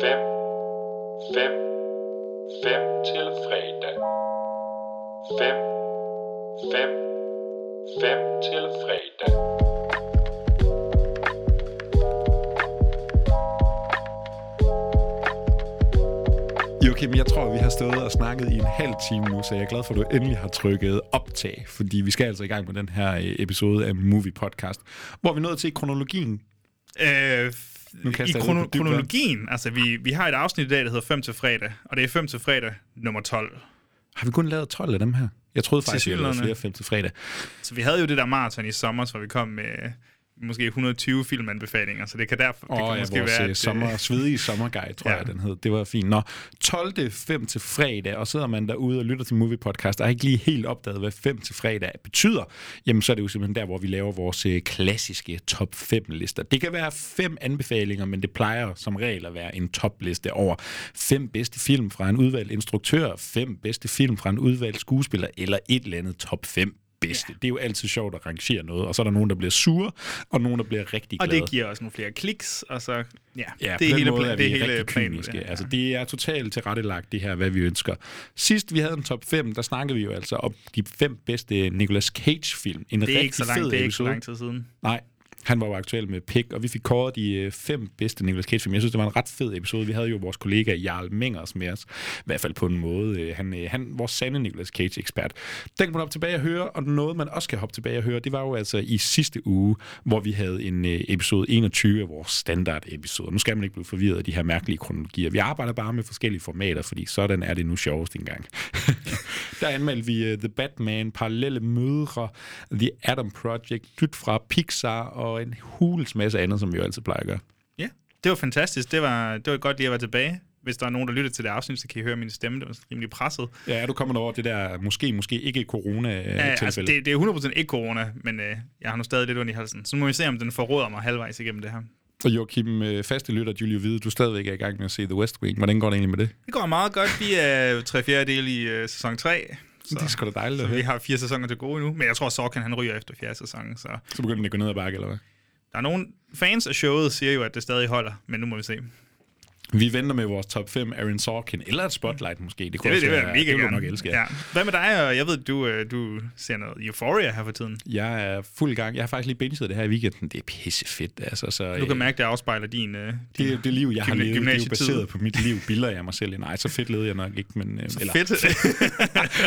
5, 5, 5 til fredag. 5, 5, 5 til fredag. Joachim, jeg tror, vi har stået og snakket i en halv time nu, så jeg er glad for, at du endelig har trykket optag, fordi vi skal altså i gang med den her øh, episode af Movie Podcast, hvor vi er nået til kronologien. Øh, Nu I krono- kronologien, altså vi, vi har et afsnit i dag, der hedder 5 til fredag, og det er 5 til fredag nummer 12. Har vi kun lavet 12 af dem her? Jeg troede faktisk, vi havde flere 5 til fredag. Så vi havde jo det der maraton i sommer, hvor vi kom med måske 120 filmanbefalinger, så det kan derfor det Åh, kan oh, ja, måske vores være, være, at, øh, sommer, svedige sommerguide, tror ja. Ja. jeg, den hed. Det var fint. Nå, 12. 5 til fredag, og sidder man derude og lytter til Movie Podcast, og har ikke lige helt opdaget, hvad 5 til fredag betyder, jamen så er det jo simpelthen der, hvor vi laver vores øh, klassiske top 5 lister. Det kan være fem anbefalinger, men det plejer som regel at være en topliste over fem bedste film fra en udvalgt instruktør, fem bedste film fra en udvalgt skuespiller, eller et eller andet top 5 bedste. Ja. Det er jo altid sjovt at rangere noget, og så er der nogen, der bliver sure, og nogen, der bliver rigtig og glade. det giver os nogle flere kliks, og så, ja, Ja, det er hele, måde pla- er det hele planen. Ja. Altså, det er totalt tilrettelagt, det her, hvad vi ønsker. Sidst vi havde en top 5, der snakkede vi jo altså om de fem bedste Nicolas Cage-film. En det er rigtig ikke så fed langt, det er ikke så episode. lang tid siden. Nej, han var jo aktuel med Pick, og vi fik kåret de øh, fem bedste Nicolas Cage-film. Jeg synes, det var en ret fed episode. Vi havde jo vores kollega Jarl Mengers med os, i hvert fald på en måde. Øh, han, øh, han vores sande Nicolas Cage-ekspert. Den kan man hoppe tilbage og høre, og noget, man også kan hoppe tilbage og høre, det var jo altså i sidste uge, hvor vi havde en episode 21 af vores standard-episode. Nu skal man ikke blive forvirret af de her mærkelige kronologier. Vi arbejder bare med forskellige formater, fordi sådan er det nu sjovest engang. Der anmeldte vi The Batman, Parallelle Mødre, The Adam Project, Nyt fra Pixar og en hulens masse andet, som vi jo altid plejer at gøre. Ja, det var fantastisk. Det var, det var godt lige at være tilbage. Hvis der er nogen, der lytter til det afsnit, så kan I høre min stemme. Det var rimelig presset. Ja, er du kommet over det der måske, måske ikke corona-tilfælde? Ja, altså, det, det er 100% ikke corona, men øh, jeg har nu stadig lidt ondt i halsen. Så må vi se, om den forråder mig halvvejs igennem det her. Og Joachim, øh, faste lytter, Julie Hvide, du er stadigvæk er i gang med at se The West Wing. Hvordan går det egentlig med det? Det går meget godt. Vi er tre fjerdedel i øh, sæson 3. Så, Det er sgu da dejligt så vi har fire sæsoner til gode nu. Men jeg tror, Sorkin han ryger efter fjerde sæson. Så Så begynder det at gå ned ad bakke, eller hvad? der er nogle fans af showet, siger jo, at det stadig holder. Men nu må vi se. Vi venter med vores top 5, Aaron Sorkin, eller et Spotlight måske. Det, Det kunne det jeg være- mega det nok elske. Ja. Hvad med dig? Jeg ved, du, øh, du ser noget Euphoria her for tiden. Jeg er fuld gang. Jeg har faktisk lige binget det her i weekenden. Det er pisse fedt. Altså, så, Du kan øh, mærke, det afspejler din... Øh, din det, det liv, jeg har levet, det er jo baseret på mit liv, bilder jeg mig selv i. Nej, så fedt levede jeg nok ikke, men... Øh, eller, fedt.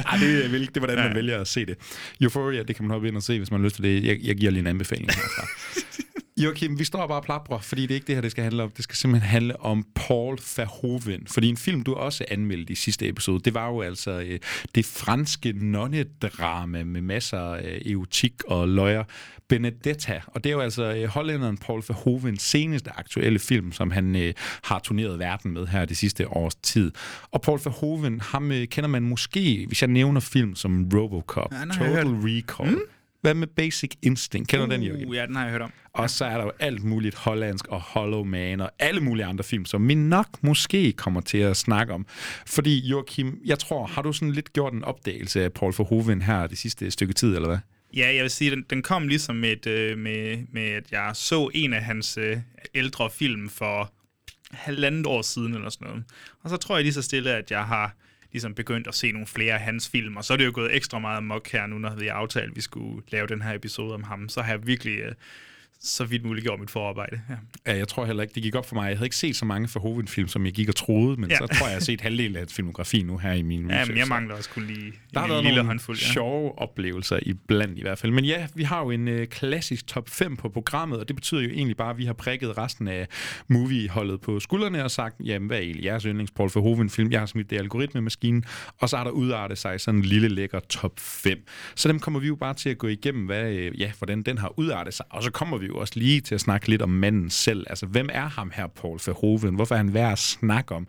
Ej, det, er det er, hvordan man Ja. vælger at se det. Euphoria, det kan man hoppe ind og se, hvis man har lyst til det. Jeg, jeg giver lige en anbefaling herfra. Joachim, vi står bare og plaprer, fordi det er ikke det her, det skal handle om. Det skal simpelthen handle om Paul Verhoeven. Fordi en film, du også anmeldte i sidste episode, det var jo altså øh, det franske nonnedrama med masser af erotik og løjer. Benedetta. Og det er jo altså øh, hollænderen Paul Verhoevens seneste aktuelle film, som han øh, har turneret verden med her det sidste års tid. Og Paul Verhoeven, ham øh, kender man måske, hvis jeg nævner film som Robocop, Ja, Total Recall. Mm? Hvad med Basic Instinct? Kender du den, Jørgen? Uh, ja, den har jeg hørt om. Og så er der jo alt muligt hollandsk og Hollow Man og alle mulige andre film, som vi nok måske kommer til at snakke om. Fordi Joachim, jeg tror, har du sådan lidt gjort en opdagelse af Paul Verhoeven her det sidste stykke tid, eller hvad? Ja, jeg vil sige, den, den kom ligesom med, et, øh, med, med, at jeg så en af hans øh, ældre film for halvandet år siden eller sådan noget. Og så tror jeg lige så stille, at jeg har ligesom begyndt at se nogle flere af hans film, og så er det jo gået ekstra meget mok her nu, når vi har aftalt, at vi skulle lave den her episode om ham. Så har jeg virkelig øh, så vidt muligt gjort mit forarbejde. Ja. Ja, jeg tror heller ikke, det gik op for mig. Jeg havde ikke set så mange Verhoeven-film, som jeg gik og troede, men ja. Ja. så tror jeg, jeg har set halvdelen af filmografi nu her i min ja, research. men jeg mangler også kun lige Der har været lille nogle håndfuld. Ja. sjove oplevelser i blandt i hvert fald. Men ja, vi har jo en øh, klassisk top 5 på programmet, og det betyder jo egentlig bare, at vi har prikket resten af movieholdet på skuldrene og sagt, jamen hvad er egentlig jeres yndlings Paul Verhoeven-film? Jeg har smidt det algoritmemaskinen, og så har der udartet sig sådan en lille lækker top 5. Så dem kommer vi jo bare til at gå igennem, hvad, øh, ja, hvordan den har udartet sig. Og så kommer vi jo også lige til at snakke lidt om manden selv. Altså, hvem er ham her, Paul Verhoeven? Hvorfor er han værd at snakke om?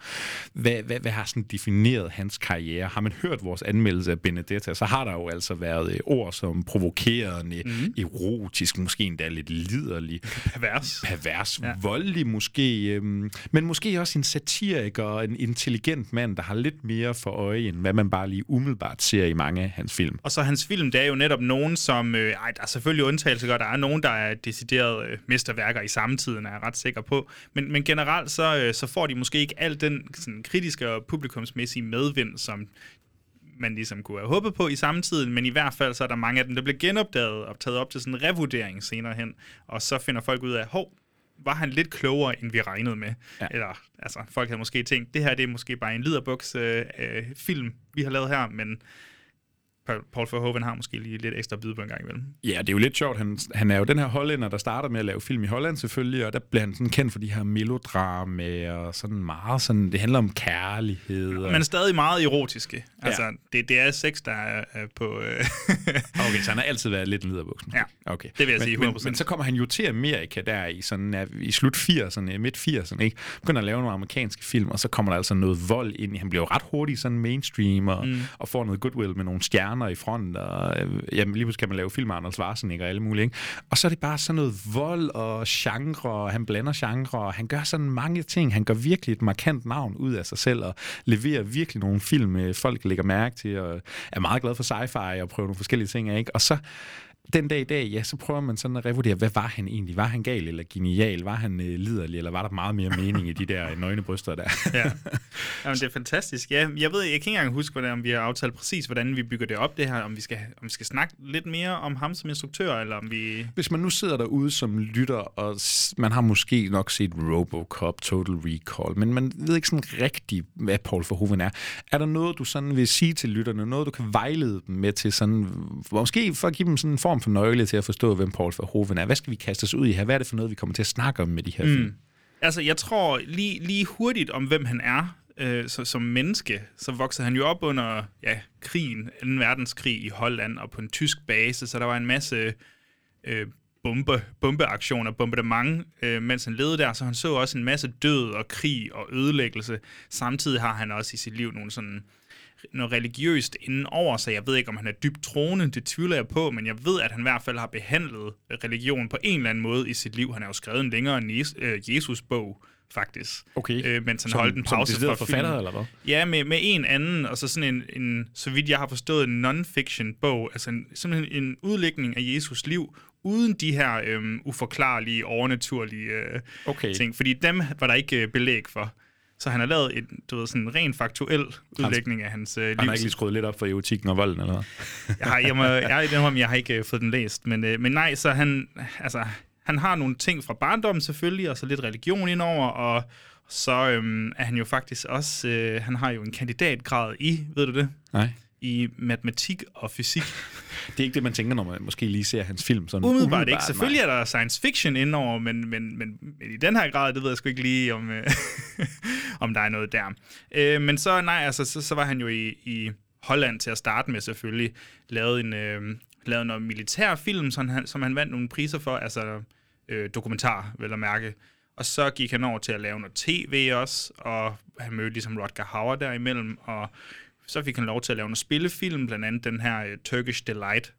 Hvad, hvad, hvad har sådan defineret hans karriere? Har man hørt vores anmeldelse af Benedetta, så har der jo altså været øh, ord som provokerende, mm. erotisk, måske endda lidt liderlig, Pervers. pervers, ja. Voldelig måske, øhm, men måske også en satiriker og en intelligent mand, der har lidt mere for øje, end hvad man bare lige umiddelbart ser i mange af hans film. Og så hans film, det er jo netop nogen, som... Øh, ej, der er selvfølgelig undtagelser godt. Der er nogen, der er deciderede øh, mesterværker i samtiden, er jeg ret sikker på. Men, men generelt så, øh, så får de måske ikke al den sådan, kritiske og publikumsmæssige medvind, som man ligesom kunne have håbet på i samtiden, men i hvert fald så er der mange af dem, der bliver genopdaget og taget op til sådan en revurdering senere hen, og så finder folk ud af, hov, var han lidt klogere, end vi regnede med. Ja. Eller, altså, folk havde måske tænkt, det her det er måske bare en liderbuks øh, øh, film, vi har lavet her, men Paul Verhoeven har måske lige lidt ekstra bid på en gang imellem. Ja, det er jo lidt sjovt. Han, han er jo den her hollænder, der starter med at lave film i Holland selvfølgelig, og der bliver han sådan kendt for de her melodrama og sådan meget sådan, det handler om kærlighed. Og... Men stadig meget erotiske. Altså, ja. det, det er sex, der er, er på... Øh... okay, så han har altid været lidt en liderbuksen. Ja, okay. det vil jeg men, sige 100%. Men, men, så kommer han jo til Amerika der i, sådan, i slut 80'erne, midt 80'erne, ikke? Begynder at lave nogle amerikanske film, og så kommer der altså noget vold ind i. Han bliver jo ret hurtigt sådan mainstream, og, mm. og får noget goodwill med nogle stjerner i front, og øh, jamen, lige pludselig kan man lave film med Arnold Schwarzenegger og alle mulige, ikke? Og så er det bare sådan noget vold og genre, og han blander genre, og han gør sådan mange ting. Han gør virkelig et markant navn ud af sig selv, og leverer virkelig nogle film, øh, folk lægger mærke til, og er meget glad for sci-fi og prøver nogle forskellige ting, ikke? Og så den dag i dag, ja, så prøver man sådan at revurdere, hvad var han egentlig? Var han gal eller genial? Var han øh, liderlig, eller var der meget mere mening i de der nøgne bryster der? ja. Jamen, det er fantastisk. Ja, jeg ved, jeg kan ikke engang huske, hvordan, om vi har aftalt præcis, hvordan vi bygger det op, det her. Om vi, skal, om vi skal snakke lidt mere om ham som instruktør, eller om vi... Hvis man nu sidder derude som lytter, og man har måske nok set Robocop, Total Recall, men man ved ikke sådan rigtigt, hvad Paul Verhoeven er. Er der noget, du sådan vil sige til lytterne? Noget, du kan vejlede dem med til sådan... Måske for at give dem sådan en form for nøgle til at forstå, hvem Paul Verhoeven er. Hvad skal vi kaste os ud i her? Hvad er det for noget, vi kommer til at snakke om med de her mm. film? Altså, jeg tror lige, lige hurtigt om, hvem han er øh, så, som menneske. Så voksede han jo op under ja, krigen, 2. verdenskrig i Holland og på en tysk base, så der var en masse øh, bombe, bombeaktioner, bombardement, øh, mens han levede der. Så han så også en masse død og krig og ødelæggelse. Samtidig har han også i sit liv nogle sådan noget religiøst inden over sig. Jeg ved ikke, om han er dybt troende, det tvivler jeg på, men jeg ved, at han i hvert fald har behandlet religion på en eller anden måde i sit liv. Han har jo skrevet en længere øh, Jesus-bog, faktisk. Okay. Øh, mens han som, holdt en pause som fra forfatter, eller hvad? Ja, med, med en anden, og så sådan en, en, så vidt jeg har forstået, en non-fiction bog, altså en, simpelthen en udlægning af Jesus liv, uden de her øhm, uforklarlige, overnaturlige øh, okay. ting, fordi dem var der ikke øh, belæg for. Så han har lavet en, du ved, sådan en rent faktuel udlægning af hans øh, liv. Han har ikke lige skruet lidt op for erotikken og volden, eller hvad? jeg, har, jeg, må, jeg, jeg, jeg har ikke øh, fået den læst, men, øh, men nej, så han, altså, han har nogle ting fra barndommen selvfølgelig, og så lidt religion indover, og så øhm, er han jo faktisk også, øh, han har jo en kandidatgrad i, ved du det? Nej i matematik og fysik. Det er ikke det, man tænker, når man måske lige ser hans film. Sådan umiddelbart, umiddelbart ikke. Selvfølgelig nej. er der science fiction indover, men, men, men, men i den her grad, det ved jeg sgu ikke lige, om, øh, om der er noget der. Øh, men så, nej, altså, så, så var han jo i, i Holland til at starte med selvfølgelig, lavet en... Øh, lavet noget militærfilm, som han, som han vandt nogle priser for, altså øh, dokumentar, vel at mærke. Og så gik han over til at lave noget tv også, og han mødte ligesom Rodger Hauer derimellem, og så fik han lov til at lave en spillefilm, blandt andet den her uh, Turkish Delight.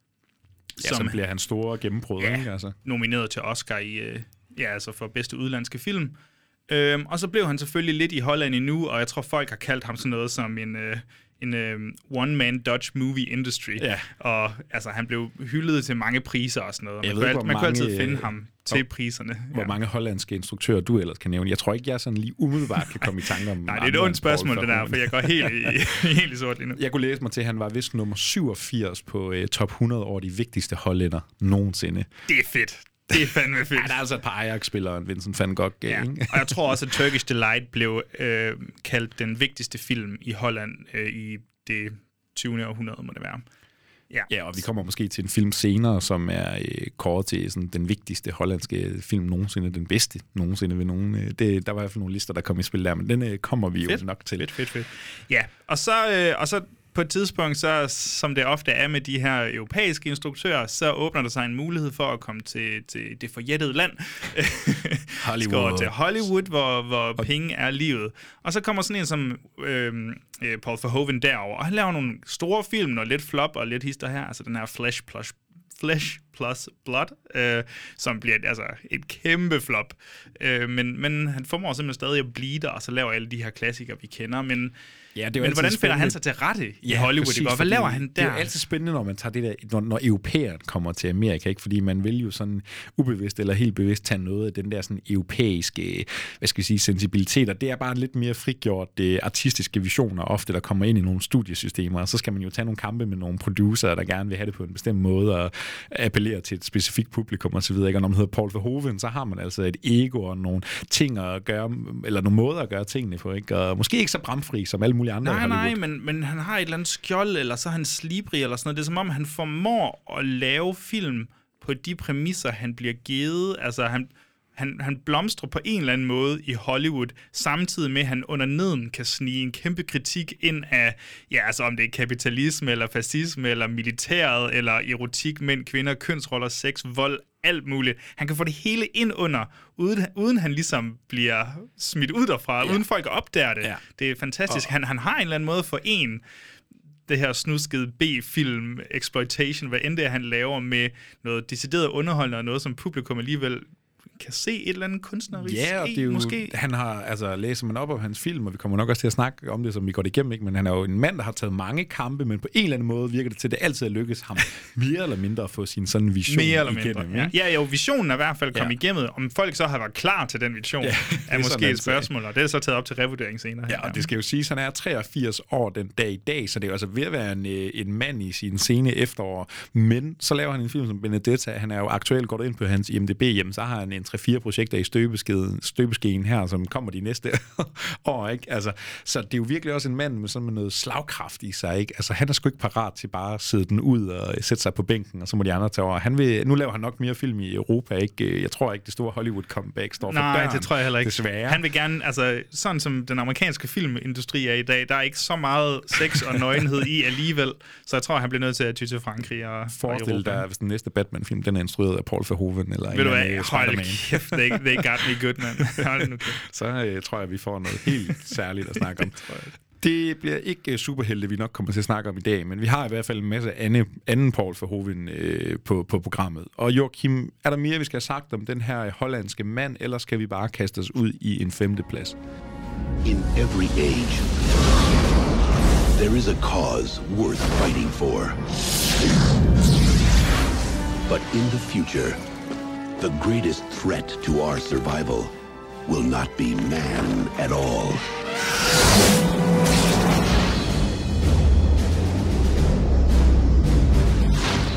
Ja, som bliver hans store gennembrud, ja, ikke? Altså. nomineret til Oscar i, uh, ja, altså for bedste udlandske film. Øhm, og så blev han selvfølgelig lidt i Holland endnu, og jeg tror, folk har kaldt ham sådan noget som en, uh, en uh, one-man Dutch movie industry. Ja. Og altså, han blev hyldet til mange priser og sådan noget. Man, ved, kunne, man kunne altid finde ham til priserne. Hvor ja. mange hollandske instruktører du ellers kan nævne. Jeg tror ikke, jeg sådan lige umiddelbart kan komme i tanke om Nej, det er et ondt spørgsmål, det der, for jeg går helt i, helt i sort lige nu. Jeg kunne læse mig til, at han var vist nummer 87 på uh, top 100 over de vigtigste hollænder nogensinde. Det er fedt. Det er fandme fedt. ja, der er altså et par Ajax-spillere, Vincent van Gogh. Ja. Ikke? og jeg tror også, at Turkish Delight blev øh, kaldt den vigtigste film i Holland øh, i det 20. århundrede, må det være. Ja. ja, og vi kommer måske til en film senere, som er øh, kåret til sådan, den vigtigste hollandske film nogensinde, den bedste nogensinde ved nogen. Øh, det, der var i hvert fald nogle lister, der kom i spil der, men den øh, kommer vi fedt. jo nok til. Fedt, fedt, fedt. Ja, og så, øh, og så på et tidspunkt, så, som det ofte er med de her europæiske instruktører, så åbner der sig en mulighed for at komme til, til det forjættede land. Hollywood. til Hollywood, hvor, hvor penge er livet. Og så kommer sådan en som øhm, øh, Paul Verhoeven derover, og han laver nogle store film, og lidt flop og lidt hister her. Altså den her Flesh Plus Flesh plus Blood, øh, som bliver altså et kæmpe flop. Øh, men, men han formår simpelthen stadig at blive der, og så laver alle de her klassikere, vi kender. Men Ja, det er men hvordan finder han sig til rette i Ja, Hollywood? præcis? Og Hvad laver han der? Det er altid spændende, når man tager det der, når, når europæeren kommer til Amerika, ikke? fordi man vil jo sådan ubevidst eller helt bevidst tage noget af den der sådan europæiske, hvad skal vi sige, sensibiliteter. Det er bare lidt mere frigjort det artistiske visioner ofte, der kommer ind i nogle studiesystemer, og så skal man jo tage nogle kampe med nogle producer, der gerne vil have det på en bestemt måde og appellere til et specifikt publikum osv. Og, og når man hedder Paul Verhoeven, så har man altså et ego og nogle ting at gøre, eller nogle måder at gøre tingene på, ikke? og måske ikke så bramfri som alle mulige andre Nej, nej, men, men han har et eller andet skjold, eller så er han slibrig, eller sådan noget. Det er som om, han formår at lave film på de præmisser, han bliver givet. Altså, han, han, han blomstrer på en eller anden måde i Hollywood, samtidig med, at han under neden kan snige en kæmpe kritik ind af, ja, altså om det er kapitalisme, eller fascisme, eller militæret, eller erotik, mænd, kvinder, kønsroller, sex, vold, alt muligt. Han kan få det hele ind under, uden, uden han ligesom bliver smidt ud derfra, ja. uden folk opdager det. Ja. Det er fantastisk. Han, han har en eller anden måde for en det her snuskede B-film exploitation, hvad end det er, han laver med noget decideret underholdende og noget, som publikum alligevel kan se et eller andet kunstnerisk Ja, og det er jo, måske. han har, altså læser man op om hans film, og vi kommer nok også til at snakke om det, som vi går det igennem, ikke? men han er jo en mand, der har taget mange kampe, men på en eller anden måde virker det til, at det altid er lykkes ham mere eller mindre at få sin sådan vision Mere eller mindre. igennem. Ja. ja, jo, visionen er i hvert fald kommet Ja. igennem. Om folk så har været klar til den vision, Ja, er måske et spørgsmål, og det er så taget op til revurdering senere. Ja, og det skal jo sige, at han er 83 år den dag i dag, så det er altså ved at være en, øh, en mand i sin sene efterår. Men så laver han en film som Benedetta. Han er jo aktuelt gået ind på hans IMDb, jamen, så har han en 3-4 projekter i støbeskeden, støbeskeen her, som kommer de næste år. Ikke? Altså, så det er jo virkelig også en mand med sådan med noget slagkraft i sig. Ikke? Altså, han er sgu ikke parat til bare at sidde den ud og sætte sig på bænken, og så må de andre tage over. Han vil, nu laver han nok mere film i Europa. Ikke? Jeg tror ikke, det store Hollywood-comeback står for Nej, døren, det tror jeg heller ikke. Desværre. Han vil gerne, altså sådan som den amerikanske filmindustri er i dag, der er ikke så meget sex og nøgenhed i alligevel, så jeg tror, han bliver nødt til at ty til Frankrig og, og Forestil Europa. dig, hvis den næste Batman-film, den er instrueret af Paul Verhoeven, eller Ved du en hvad, anden hold kæft, they, they got me good, man. Hold nu kæft. så øh, tror jeg, vi får noget helt særligt at snakke om. Det bliver ikke øh, superhelte, vi nok kommer til at snakke om i dag, men vi har i hvert fald en masse anden, anden Paul Verhoeven øh, på, på programmet. Og Joachim, er der mere, vi skal have sagt om den her hollandske mand, eller skal vi bare kaste os ud i en femte plads? In every age, there is a cause worth fighting for. But in the future, the greatest threat to our survival will not be man at all.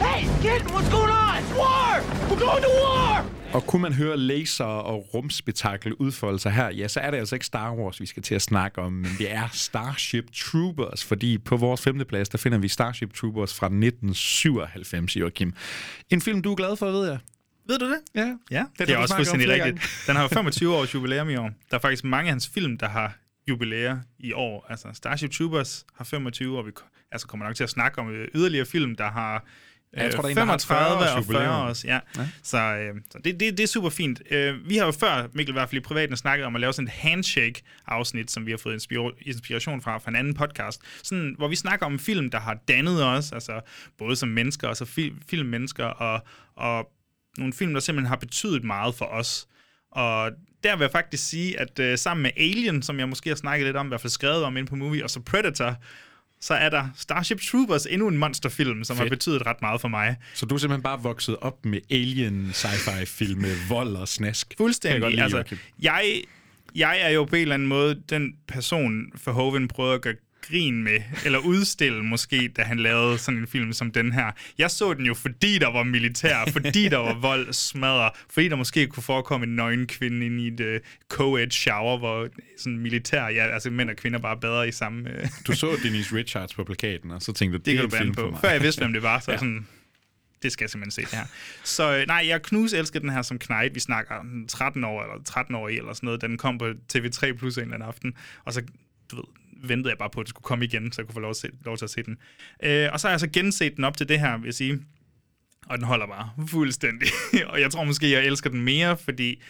Hey, kid, what's going on? It's war! We're going to war! Og kunne man høre laser og rumspektakel udfolde sig her, ja, så er det altså ikke Star Wars, vi skal til at snakke om, men det er Starship Troopers, fordi på vores femte plads, der finder vi Starship Troopers fra 1997, Joachim. En film, du er glad for, ved jeg. Ved du det? Ja, Ja, Den det, er også fuldstændig rigtigt. Den har jo 25 års jubilæum i år. Der er faktisk mange af hans film, der har jubilæer i år. Altså Starship Troopers har 25 år. Vi altså, kommer nok til at snakke om øh, yderligere film, der har Ja, jeg øh, tror, der er en, der har 35 40 og års 40 jubilæum. års. Ja. ja. Så, øh, så det, det, det er super fint. Øh, vi har jo før, Mikkel i hvert fald i privaten, snakket om at lave sådan et handshake-afsnit, som vi har fået inspiro- inspiration fra fra en anden podcast, sådan, hvor vi snakker om film, der har dannet os, altså både som mennesker og så fil- filmmennesker, og, og nogle film, der simpelthen har betydet meget for os. Og der vil jeg faktisk sige, at øh, sammen med Alien, som jeg måske har snakket lidt om, i hvert fald skrevet om inde på Movie, og så Predator, så er der Starship Troopers, endnu en monsterfilm, som Fedt. har betydet ret meget for mig. Så du er simpelthen bare vokset op med alien sci-fi film med vold og snask. Jeg Fuldstændig. lide, Altså, jeg, jeg er jo på en eller anden måde den person, Verhoeven prøvede at gøre grin med, eller udstille måske, da han lavede sådan en film som den her. Jeg så den jo, fordi der var militær, fordi der var vold, smadre, fordi der måske kunne forekomme en nøgen kvinde inde i et uh, co-ed shower, hvor sådan militær, ja, altså mænd og kvinder bare bader i samme... Uh, Du så Denise Richards på plakaten, og så tænkte du, det, det kan du film på. Før jeg vidste, hvem det var, så ja. sådan, det skal jeg simpelthen se det her. Så øh, nej, jeg knus elsker den her som Knight. Vi snakker om 13 år eller 13 år i eller sådan noget. Den kom på TV3 Plus en eller anden aften. Og så, du ved, ventede jeg bare på, at det skulle komme igen, så jeg kunne få lov, at se, lov til at se den. Øh, og så har jeg så genset den op til det her, vil jeg sige. Og den holder bare fuldstændig. og jeg tror måske, jeg elsker den mere, fordi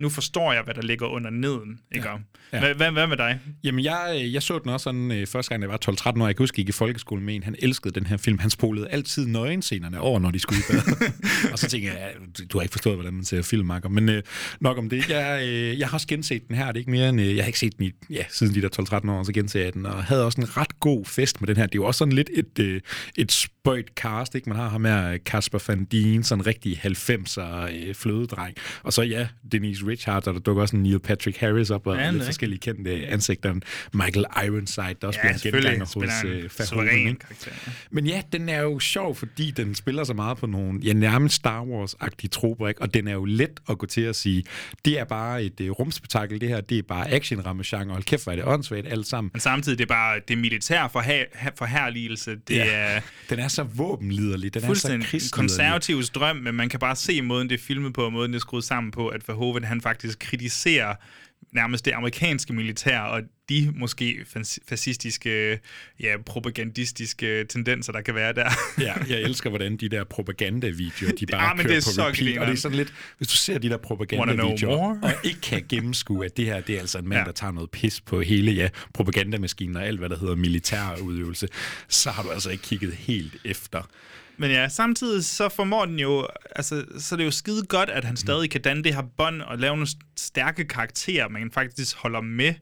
nu forstår jeg, hvad der ligger under neden. Ikke? Ja. Ja. Hvad, hvad, med dig? Jamen, jeg, øh, jeg så den også sådan øh, første gang, jeg var 12-13 år. Jeg kan huske, jeg gik i folkeskolen med en. Han elskede den her film. Han spolede altid nøgenscenerne over, når de skulle i bad. og så tænkte jeg, du, har ikke forstået, hvordan man ser film, Marker. Men øh, nok om det. Jeg, øh, jeg har også genset den her. Det er ikke mere end, øh, jeg har ikke set den i, ja, siden de der 12-13 år, så genser jeg den. Og havde også en ret god fest med den her. Det er jo også sådan lidt et, øh, et spøjt cast, ikke? Man har ham her, Kasper Van Dien, sådan en rigtig 90'er øh, flødedreng. Og så ja, Denise Richards, og der dukker også en Neil Patrick Harris op, og Ja, ja, lidt forskellige kendte ansigter. Michael Ironside, der også bliver en genganger hos øh, Verhoeven, ja. Men ja, den er jo sjov, fordi den spiller så meget på nogle, ja, nærmest Star Wars-agtige troper, ikke? Og den er jo let at gå til at sige, det er bare et uh, rumspektakel, det her, det er bare action genre, hold kæft, hvor er det åndssvagt alt sammen. Men samtidig, det er bare det militær forha- forherligelse. Det Ja. er Den er så våbenliderlig, den er så krigsliderlig. konservativs drøm, men man kan bare se måden, det er filmet på, og måden, det er skruet sammen på, at Verhoeven, han faktisk kritiserer nærmest det amerikanske militær, og de måske fas- fascistiske, ja, propagandistiske tendenser, der kan være der. Ja, jeg elsker, hvordan de der propagandavideoer, de bare Ja, men kører det er på så repeat. grineren. Og det er sådan lidt, hvis du ser de der propagandavideoer, og ikke kan gennemskue, at det her, det er altså en mand, Ja. der tager noget pis på hele, ja, propagandamaskinen og alt, hvad der hedder militær udøvelse, så har du altså ikke kigget helt efter. Men ja, samtidig så formår den jo, altså, så er det jo skide godt, at han stadig kan danne det her bånd og lave nogle stærke karakterer, man faktisk holder med.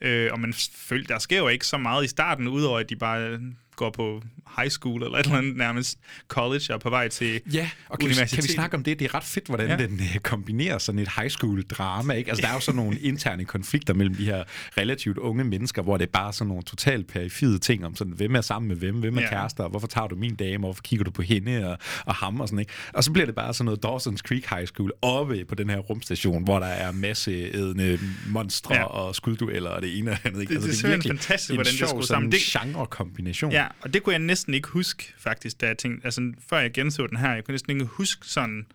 Øh, og man føler, der sker jo ikke så meget i starten, udover at de bare går på high school eller et eller andet nærmest college og er på vej til Ja, og kan vi, universitet. kan vi snakke om det? Det er ret fedt, hvordan Ja. den uh, kombinerer sådan et high school drama. Ikke? Altså, der er jo sådan nogle interne konflikter mellem de her relativt unge mennesker, hvor det er bare sådan nogle totalt perifide ting om sådan, hvem er sammen med hvem, hvem er Ja. kærester, og hvorfor tager du min dame, og hvorfor kigger du på hende og, og ham og sådan, ikke? Og så bliver det bare sådan noget Dawson's Creek High School oppe på den her rumstation, hvor der er masse ædende monstre Ja. og skuddueller og det ene og det andet. Ikke? Det- det er simpelthen fantastisk, en hvordan det er skruet sammen. Det- genre-kombination. Ja, og det kunne jeg næsten ikke huske, faktisk, da jeg tænkte, altså, før jeg genså den her, jeg kunne næsten ikke huske sådan,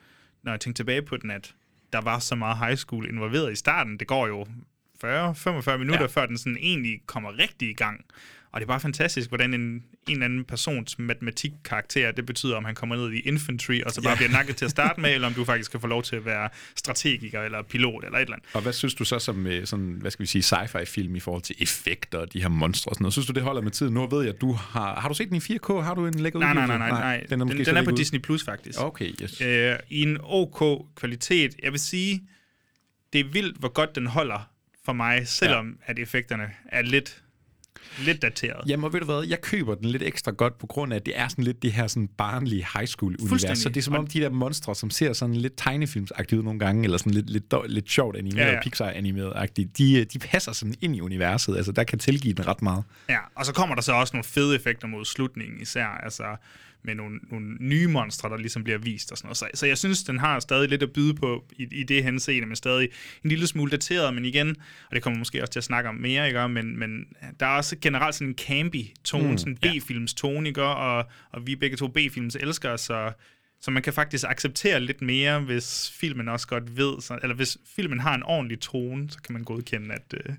når jeg tænkte tilbage på den, at der var så meget high school involveret i starten. Det går jo 40-45 minutter, ja. Ja. før den sådan egentlig kommer rigtig i gang. Og det er bare fantastisk, hvordan en, en eller anden persons matematikkarakter, det betyder, om han kommer ned i infantry, og så bare Ja. bliver nakket til at starte med, eller om du faktisk kan få lov til at være strategiker, eller pilot, eller et eller andet. Og hvad synes du så som øh, sådan, hvad skal vi sige, sci-fi film i forhold til effekter og de her monstre og sådan noget? Synes du, det holder med tiden? Nu ved jeg, at du har... Har du set den i 4K? Har du en lækker Nej, nej, nej, nej. nej. Den, er, den, måske den er på ude. Disney Plus, faktisk. Okay, yes. øh, i en OK kvalitet. Jeg vil sige, det er vildt, hvor godt den holder for mig, selvom ja. at effekterne er lidt, lidt dateret. Jamen, og ved du hvad, jeg køber den lidt ekstra godt på grund af, at det er sådan lidt det her sådan barnlige high school univers. Fuldstændig. Så det er som om de der monstre, som ser sådan lidt tegnefilmsagtige ud nogle gange, eller sådan lidt, lidt, dår- lidt sjovt animeret, Ja, ja. Pixar-animeret-agtige, de, øh, de passer sådan ind i universet. Altså, der kan tilgive den ret meget. Ja, og så kommer der så også nogle fede effekter mod slutningen især, altså med nogle, nogle nye monstre, der ligesom bliver vist og sådan noget. Så, så jeg synes, den har stadig lidt at byde på i, i det henseende, men stadig en lille smule dateret, men igen, og det kommer måske også til at snakke om mere, ikke? Men, men der er også generelt sådan en campy tone, mm, sådan en. B-films tone, ikke? Og, og vi er begge to B-films elskere, så så man kan faktisk acceptere lidt mere, hvis filmen også godt ved, så, eller hvis filmen har en ordentlig tone, så kan man godkende, at øh,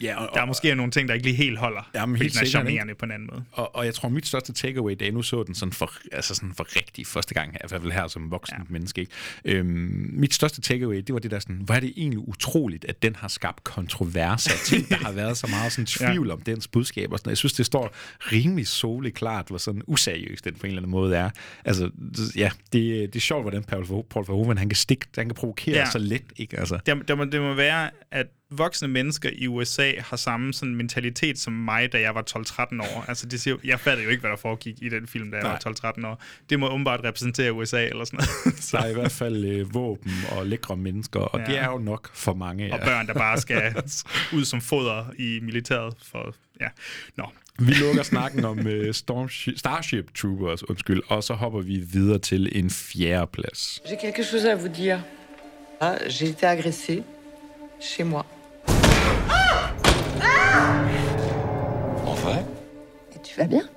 Ja, og, der er måske nogle ting, der ikke lige helt holder. Jamen, helt den er charmerende på en anden måde. Og, og jeg tror, mit største takeaway, da jeg nu så den sådan for, altså sådan for rigtig første gang, i hvert fald her som voksen Ja. menneske, ikke? Øhm, mit største takeaway, det var det der sådan, hvor er det egentlig utroligt, at den har skabt kontroverser, ting, der har været så meget sådan tvivl ja. om dens budskab og sådan noget. Jeg synes, det står rimelig soleklart, klart, hvor sådan useriøst den på en eller anden måde er. Altså, ja, det, det er sjovt, hvordan Paul, Verho- Paul Verhoeven, han kan stikke, han kan provokere Ja. så let, ikke? Altså, Det, det, må, det må være, at voksne mennesker i USA har samme sådan mentalitet som mig, da jeg var 12-13 år. Altså, det siger, jeg fattede jo ikke, hvad der foregik i den film, da jeg Nej. var 12-13 år. Det må åbenbart repræsentere USA eller sådan noget. der Så, er i hvert fald øh, våben og lækre mennesker, og ja. det er jo nok for mange. Ja. og børn, der bare skal ud som foder i militæret. For, ja. Nå, Vi lukker snakken om uh, Storm Starship Troopers, undskyld, og så hopper vi videre til en fjerde plads. J'ai quelque chose à vous dire. Ah, J'ai été agressée chez moi. En vrai? Et tu vas bien?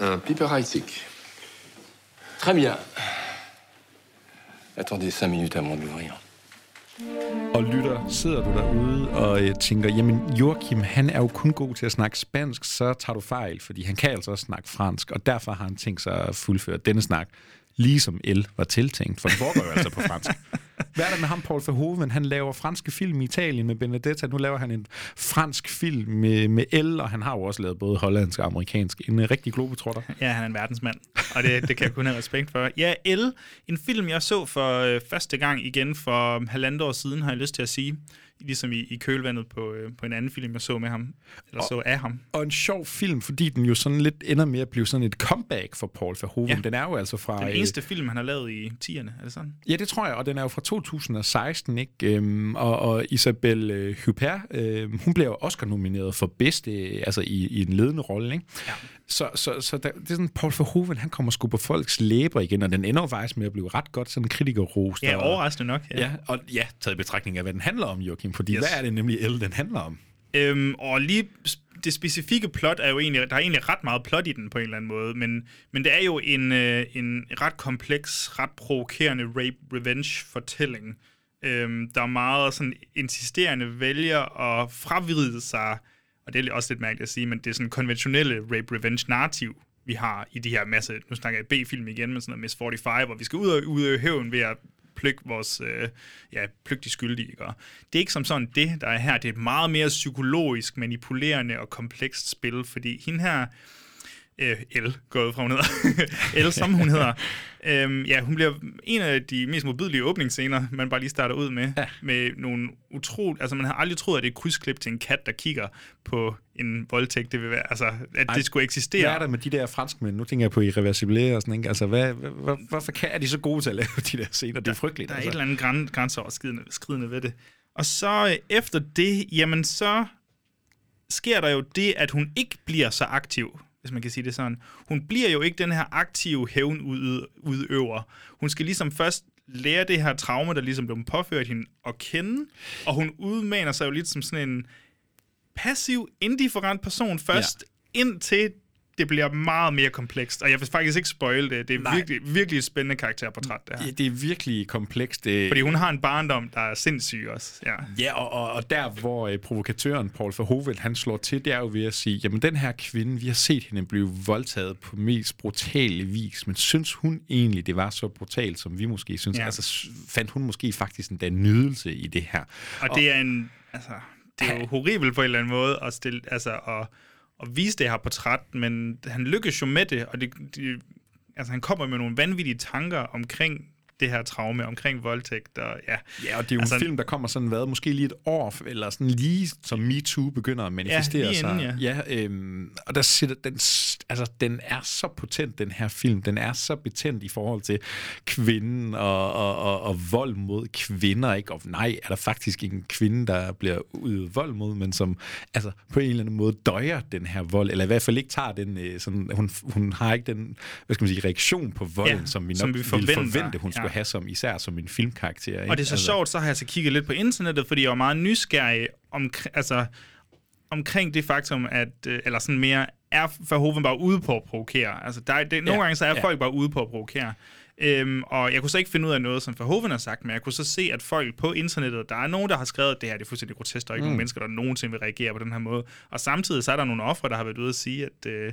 Un Piper Isaac. Très bien. Attendez cinq minutes avant d'ouvrir. Og lytter, sidder du derude og øh, tænker, jamen Joachim, han er jo kun god til at snakke spansk, så tager du fejl, fordi han kan altså også snakke fransk, og derfor har han tænkt sig at fuldføre denne snak, ligesom El var tiltænkt, for det foregår jo altså på fransk. Hvad er der med ham, Paul Verhoeven? Han laver franske film i Italien med Benedetta. Nu laver han en fransk film med, med L, og han har jo også lavet både hollandsk og amerikansk. En øh, rigtig globetrotter. Ja, han er en verdensmand, og det, det kan jeg kun have respekt for. Ja, L, en film, jeg så for øh, første gang igen for um, halvandet år siden, har jeg lyst til at sige. Ligesom i, i kølvandet på, øh, på en anden film, jeg så med ham, eller så af ham. Og en sjov film, fordi den jo sådan lidt ender med at blive sådan et comeback for Paul Verhoeven. Ja. Den er jo altså fra... Den øh, eneste film, han har lavet i 10'erne, er det sådan? Ja, det tror jeg, og den er jo fra 2016, ikke? Øhm, og, og Isabelle øh, Huppert, øh, hun bliver jo Oscar-nomineret for bedste, øh, altså i, i en ledende rolle, ikke? Ja. Så, så, så der, det er sådan, Paul Verhoeven, han kommer sgu på folks læber igen, og den ender jo faktisk med at blive ret godt sådan kritikerrost. Ja, overraskende nok. Ja, og ja, taget i betragtning af, hvad den handler om, Joachim, fordi Yes. hvad er det nemlig El, den handler om? Øhm, og lige det specifikke plot er jo egentlig, der er egentlig ret meget plot i den på en eller anden måde, men, men det er jo en, øh, en ret kompleks, ret provokerende rape-revenge-fortælling, øhm, der er meget sådan insisterende vælger at fravride sig, og det er også lidt mærkeligt at sige, men det er sådan konventionelle rape-revenge-narrativ, vi har i de her masse, nu snakker jeg B-film igen, men sådan noget Miss 45, hvor vi skal ud og udøve hævn ved at pløkke vores, øh, ja, pløkke de skyldige. Ikke? Det er ikke som sådan det, der er her. Det er et meget mere psykologisk, manipulerende og komplekst spil, fordi hende her, øh, El, går ud fra, hun hedder, El, som hun hedder, øhm, ja, hun bliver en af de mest modbydelige åbningsscener, man bare lige starter ud med, ja. med nogle utroligt, altså man har aldrig troet, at det er et krydsklip til en kat, der kigger på en voldtægt, det vil være, altså, at Ej, det skulle eksistere. Hvad er der med de der franskmænd? Nu tænker jeg på Irreversible og sådan, ikke? Altså, hvad, hvad, hvorfor kan, er de så gode til at lave de der scener? Det er frygteligt. Der er altså. et eller andet græn, grænseoverskridende skridende ved det. Og så øh, efter det, jamen så sker der jo det, at hun ikke bliver så aktiv, hvis man kan sige det sådan. Hun bliver jo ikke den her aktive hævnudøver. Hun skal ligesom først lære det her traume, der ligesom blev påført hende at kende, og hun udmaner sig jo lidt som sådan en passiv, indifferent person først, ja. indtil det bliver meget mere komplekst. Og jeg vil faktisk ikke spoil det. Det er Nej. virkelig, virkelig et spændende karakterportræt, det her. Ja, det er virkelig komplekst. Det, Fordi hun har en barndom, der er sindssyg også. Ja. Ja, og, og, og der, hvor øh, provokatøren Paul Verhoeven, han slår til, det er jo ved at sige, jamen den her kvinde, vi har set hende blive voldtaget på mest brutale vis, men synes hun egentlig, det var så brutalt, som vi måske synes? Ja. Altså, fandt hun måske faktisk en nydelse i det her? Og det er en... Altså, det er jo horribelt på en eller anden måde at, stille, altså, at, at vise det her portræt, men han lykkes jo med det, og det, det, altså, han kommer med nogle vanvittige tanker omkring det her traume, omkring voldtægt, og ja. Ja, og det er jo altså, en film, der kommer sådan, hvad, måske lige et år, eller sådan lige som MeToo begynder at manifestere lige sig. inden, ja. øhm, og der sætter den, altså, den er så potent, den her film. Den er så betændt i forhold til kvinden og, og, og, og vold mod kvinder. Ikke? Og nej, er der faktisk ikke en kvinde, der bliver udøvet vold mod, men som altså, på en eller anden måde døjer den her vold, eller i hvert fald ikke tager den, øh, sådan, hun, hun har ikke den, hvad skal man sige, reaktion på volden, Ja, som vi nok som vi ville forventer. forvente, hun Ja. Skulle have som, især som en filmkarakter. Ikke? Og det er så altså. sjovt, så har jeg så kigget lidt på internettet, fordi jeg var meget nysgerrig om, altså, omkring det faktum, at, øh, eller sådan mere, er Verhoeven bare ude på at provokere? Altså, der er, det, nogle Ja, gange så er ja. folk bare ude på at provokere. Øhm, og jeg kunne så ikke finde ud af noget, som Verhoeven har sagt, men jeg kunne så se, at folk på internettet, der er nogen, der har skrevet, at det her det er fuldstændig grotesk, der er ikke mm. nogen mennesker, der nogensinde vil reagere på den her måde. Og samtidig så er der nogle ofre, der har været ude at sige, at øh,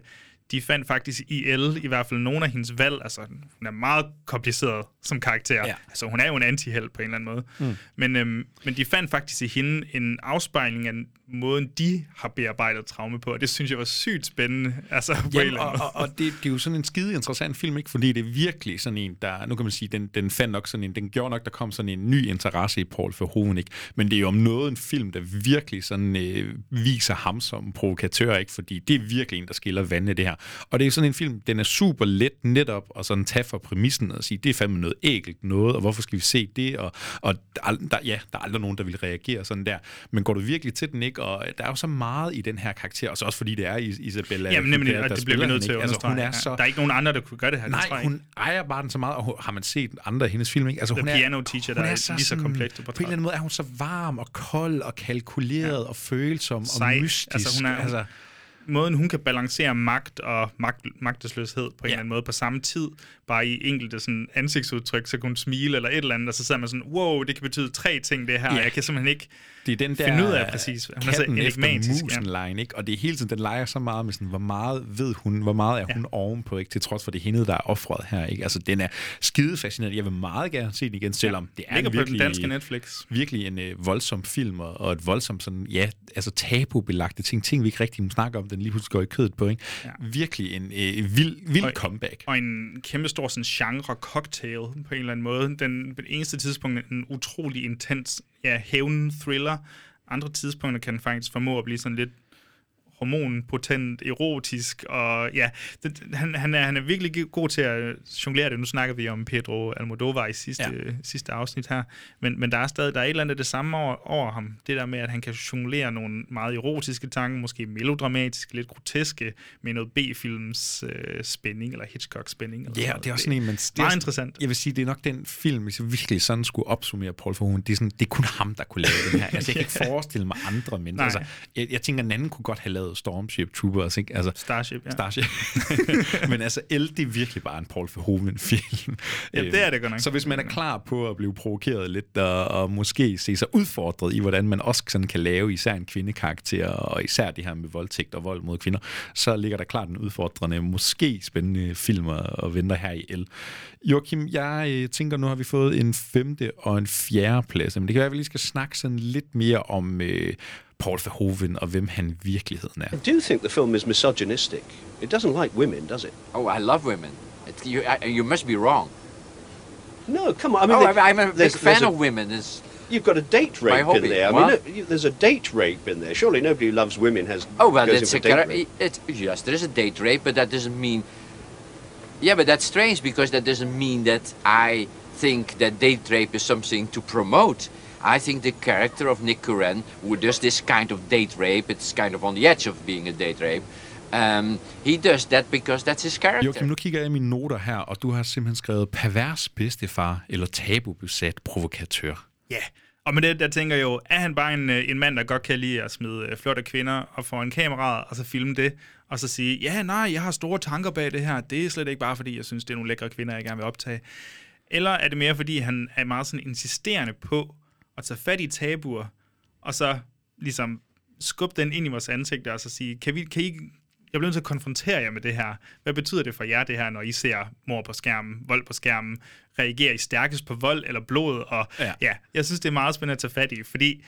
de fandt faktisk i El, i hvert fald nogle af hendes valg, altså hun er meget kompliceret som karakter. Ja. Altså hun er jo en antihelt på en eller anden måde. Mm. Men, øhm, men de fandt faktisk i hende en afspejling af måden, de har bearbejdet traume på, og det synes jeg var sygt spændende. Altså på en Jamen, eller og, anden og, og det, det er jo sådan en skide interessant film, ikke? Fordi det er virkelig sådan en, der, nu kan man sige, den, den fandt nok sådan en, den gjorde nok, der kom sådan en ny interesse i Paul Verhoeven, ikke? Men det er jo om noget en film, der virkelig sådan øh, viser ham som provokatør, ikke? Fordi det er virkelig en, der skiller vandene det her. Og det er sådan en film, den er super let netop og sådan tage for præmissen og sige, det er fandme noget ægelt noget, og hvorfor skal vi se det? Og, og der, der, ja, der er aldrig nogen, der vil reagere sådan der. Men går du virkelig til den, ikke? Og der er jo så meget i den her karakter, og så også fordi det er Is- Isabella Jamen nemlig, og der det bliver vi nødt til at. Altså, hun er Ja, så... Der er ikke nogen andre, der kunne gøre det her. Nej, hun ejer bare den så meget, og har man set andre af hendes film, ikke? Altså, The hun er, Piano Teacher, der hun er lige så komplekst På en eller anden måde er hun så varm og kold og kalkuleret ja. og følsom Sej. og mystisk. Altså, hun er- altså, måden, hun kan balancere magt og magt, magtesløshed på en Ja. eller anden måde på samme tid, bare i enkelte sådan, ansigtsudtryk, så kan hun smile eller et eller andet, og så sidder man sådan, wow, det kan betyde tre ting, det her, Ja. ja. jeg kan simpelthen ikke Det er den der finde ud af præcis. Hun er så efter musen Ja. line, ikke? Og det er hele tiden, den leger så meget med sådan, hvor meget ved hun, hvor meget er hun ovenpå, ikke? Til trods for det hende, der er offret her, ikke? Altså, den er skide fascinerende. Jeg vil meget gerne se den igen, selvom det er Ligger en på virkelig, den danske Netflix. virkelig en øh, voldsom film, og, og et voldsomt sådan, ja, altså tabubelagte ting, ting vi ikke rigtig må snakke om, den lige pludselig går i kødet på, ikke? Ja. Virkelig en øh, vild, vild Og- comeback. Og en kæmpe stor sådan, genre-cocktail på en eller anden måde. Den, på det eneste tidspunkt en utrolig intens ja, hævn-thriller. Andre tidspunkter kan den faktisk formå at blive sådan lidt hormonpotent, erotisk, og ja, det, han, han, er, han er virkelig god til at jonglere det. Nu snakker vi om Pedro Almodovar i sidste, Ja. ja. sidste afsnit her, men, men der er stadig der er et eller andet af det samme over, over ham. Det der med, at han kan jonglere nogle meget erotiske tanker, måske melodramatiske, lidt groteske, med noget B-films øh, spænding, eller Hitchcock-spænding. eller Ja, og det er også sådan en, man... det er Meget sådan- interessant. Jeg vil sige, det er nok den film, hvis jeg virkelig sådan skulle opsummere Paul Verhoeven, det er, sådan, det er kun ham, der kunne lave den her. Altså, jeg kan ikke forestille mig andre mennesker. Altså, jeg, jeg tænker, en anden kunne godt have lavet Stormship Troopers, ikke? Altså, Starship, ja. Starship. Men altså, El, det er virkelig bare en Paul Verhoeven-film. Ja, det er det godt nok. Så hvis man er klar på at blive provokeret lidt, og, og måske se sig udfordret i, hvordan man også sådan kan lave især en kvindekarakter, og især det her med voldtægt og vold mod kvinder, så ligger der klart en udfordrende, måske spændende film at at vente her i El. Joachim, jeg øh, tænker, nu har vi fået en femte og en fjerde plads, men det kan være, at vi lige skal snakke sådan lidt mere om øh, Paul Verhoeven og hvem han i virkeligheden er. I do think the film is misogynistic. It doesn't like women, does it? Oh, I love women. It, you, I, you must be wrong. No, come on. I mean, oh, they- I, I'm a big there's- fan there's a- of women. It's, You've got a date rape in there. I What? mean, no, there's a date rape in there. Surely nobody who loves women has oh, well, goes that's in a date chara- rape. it, Yes, there is a date rape, but that doesn't mean. Yeah, but that's strange because that doesn't mean that I think that date rape is something to promote. I think the character of Nick Curran, who does this kind of date rape, it's kind of on the edge of being a date rape. Um, he does that because that's his character. Joachim, nu kigger jeg i mine noter her, og du har simpelthen skrevet pervers bedstefar eller tabubesat provokatør. Ja, og med det, der tænker jeg jo, er han bare en, øh, en mand, der godt kan lide at smide øh, flotte kvinder og foran kameraet, og så filme det, og så sige, ja, nej, jeg har store tanker bag det her, det er slet ikke bare fordi, jeg synes, det er nogle lækre kvinder, jeg gerne vil optage. Eller er det mere, fordi han er meget sådan insisterende på at tage fat i tabuer, og så ligesom skubbe den ind i vores ansigter, og så sige, kan, vi, kan I jeg bliver nødt til at konfrontere jer med det her. Hvad betyder det for jer, det her, når I ser mor på skærmen, vold på skærmen? Reagerer I stærkest på vold eller blod? Og Ja. ja, jeg synes, det er meget spændende at tage fat i, fordi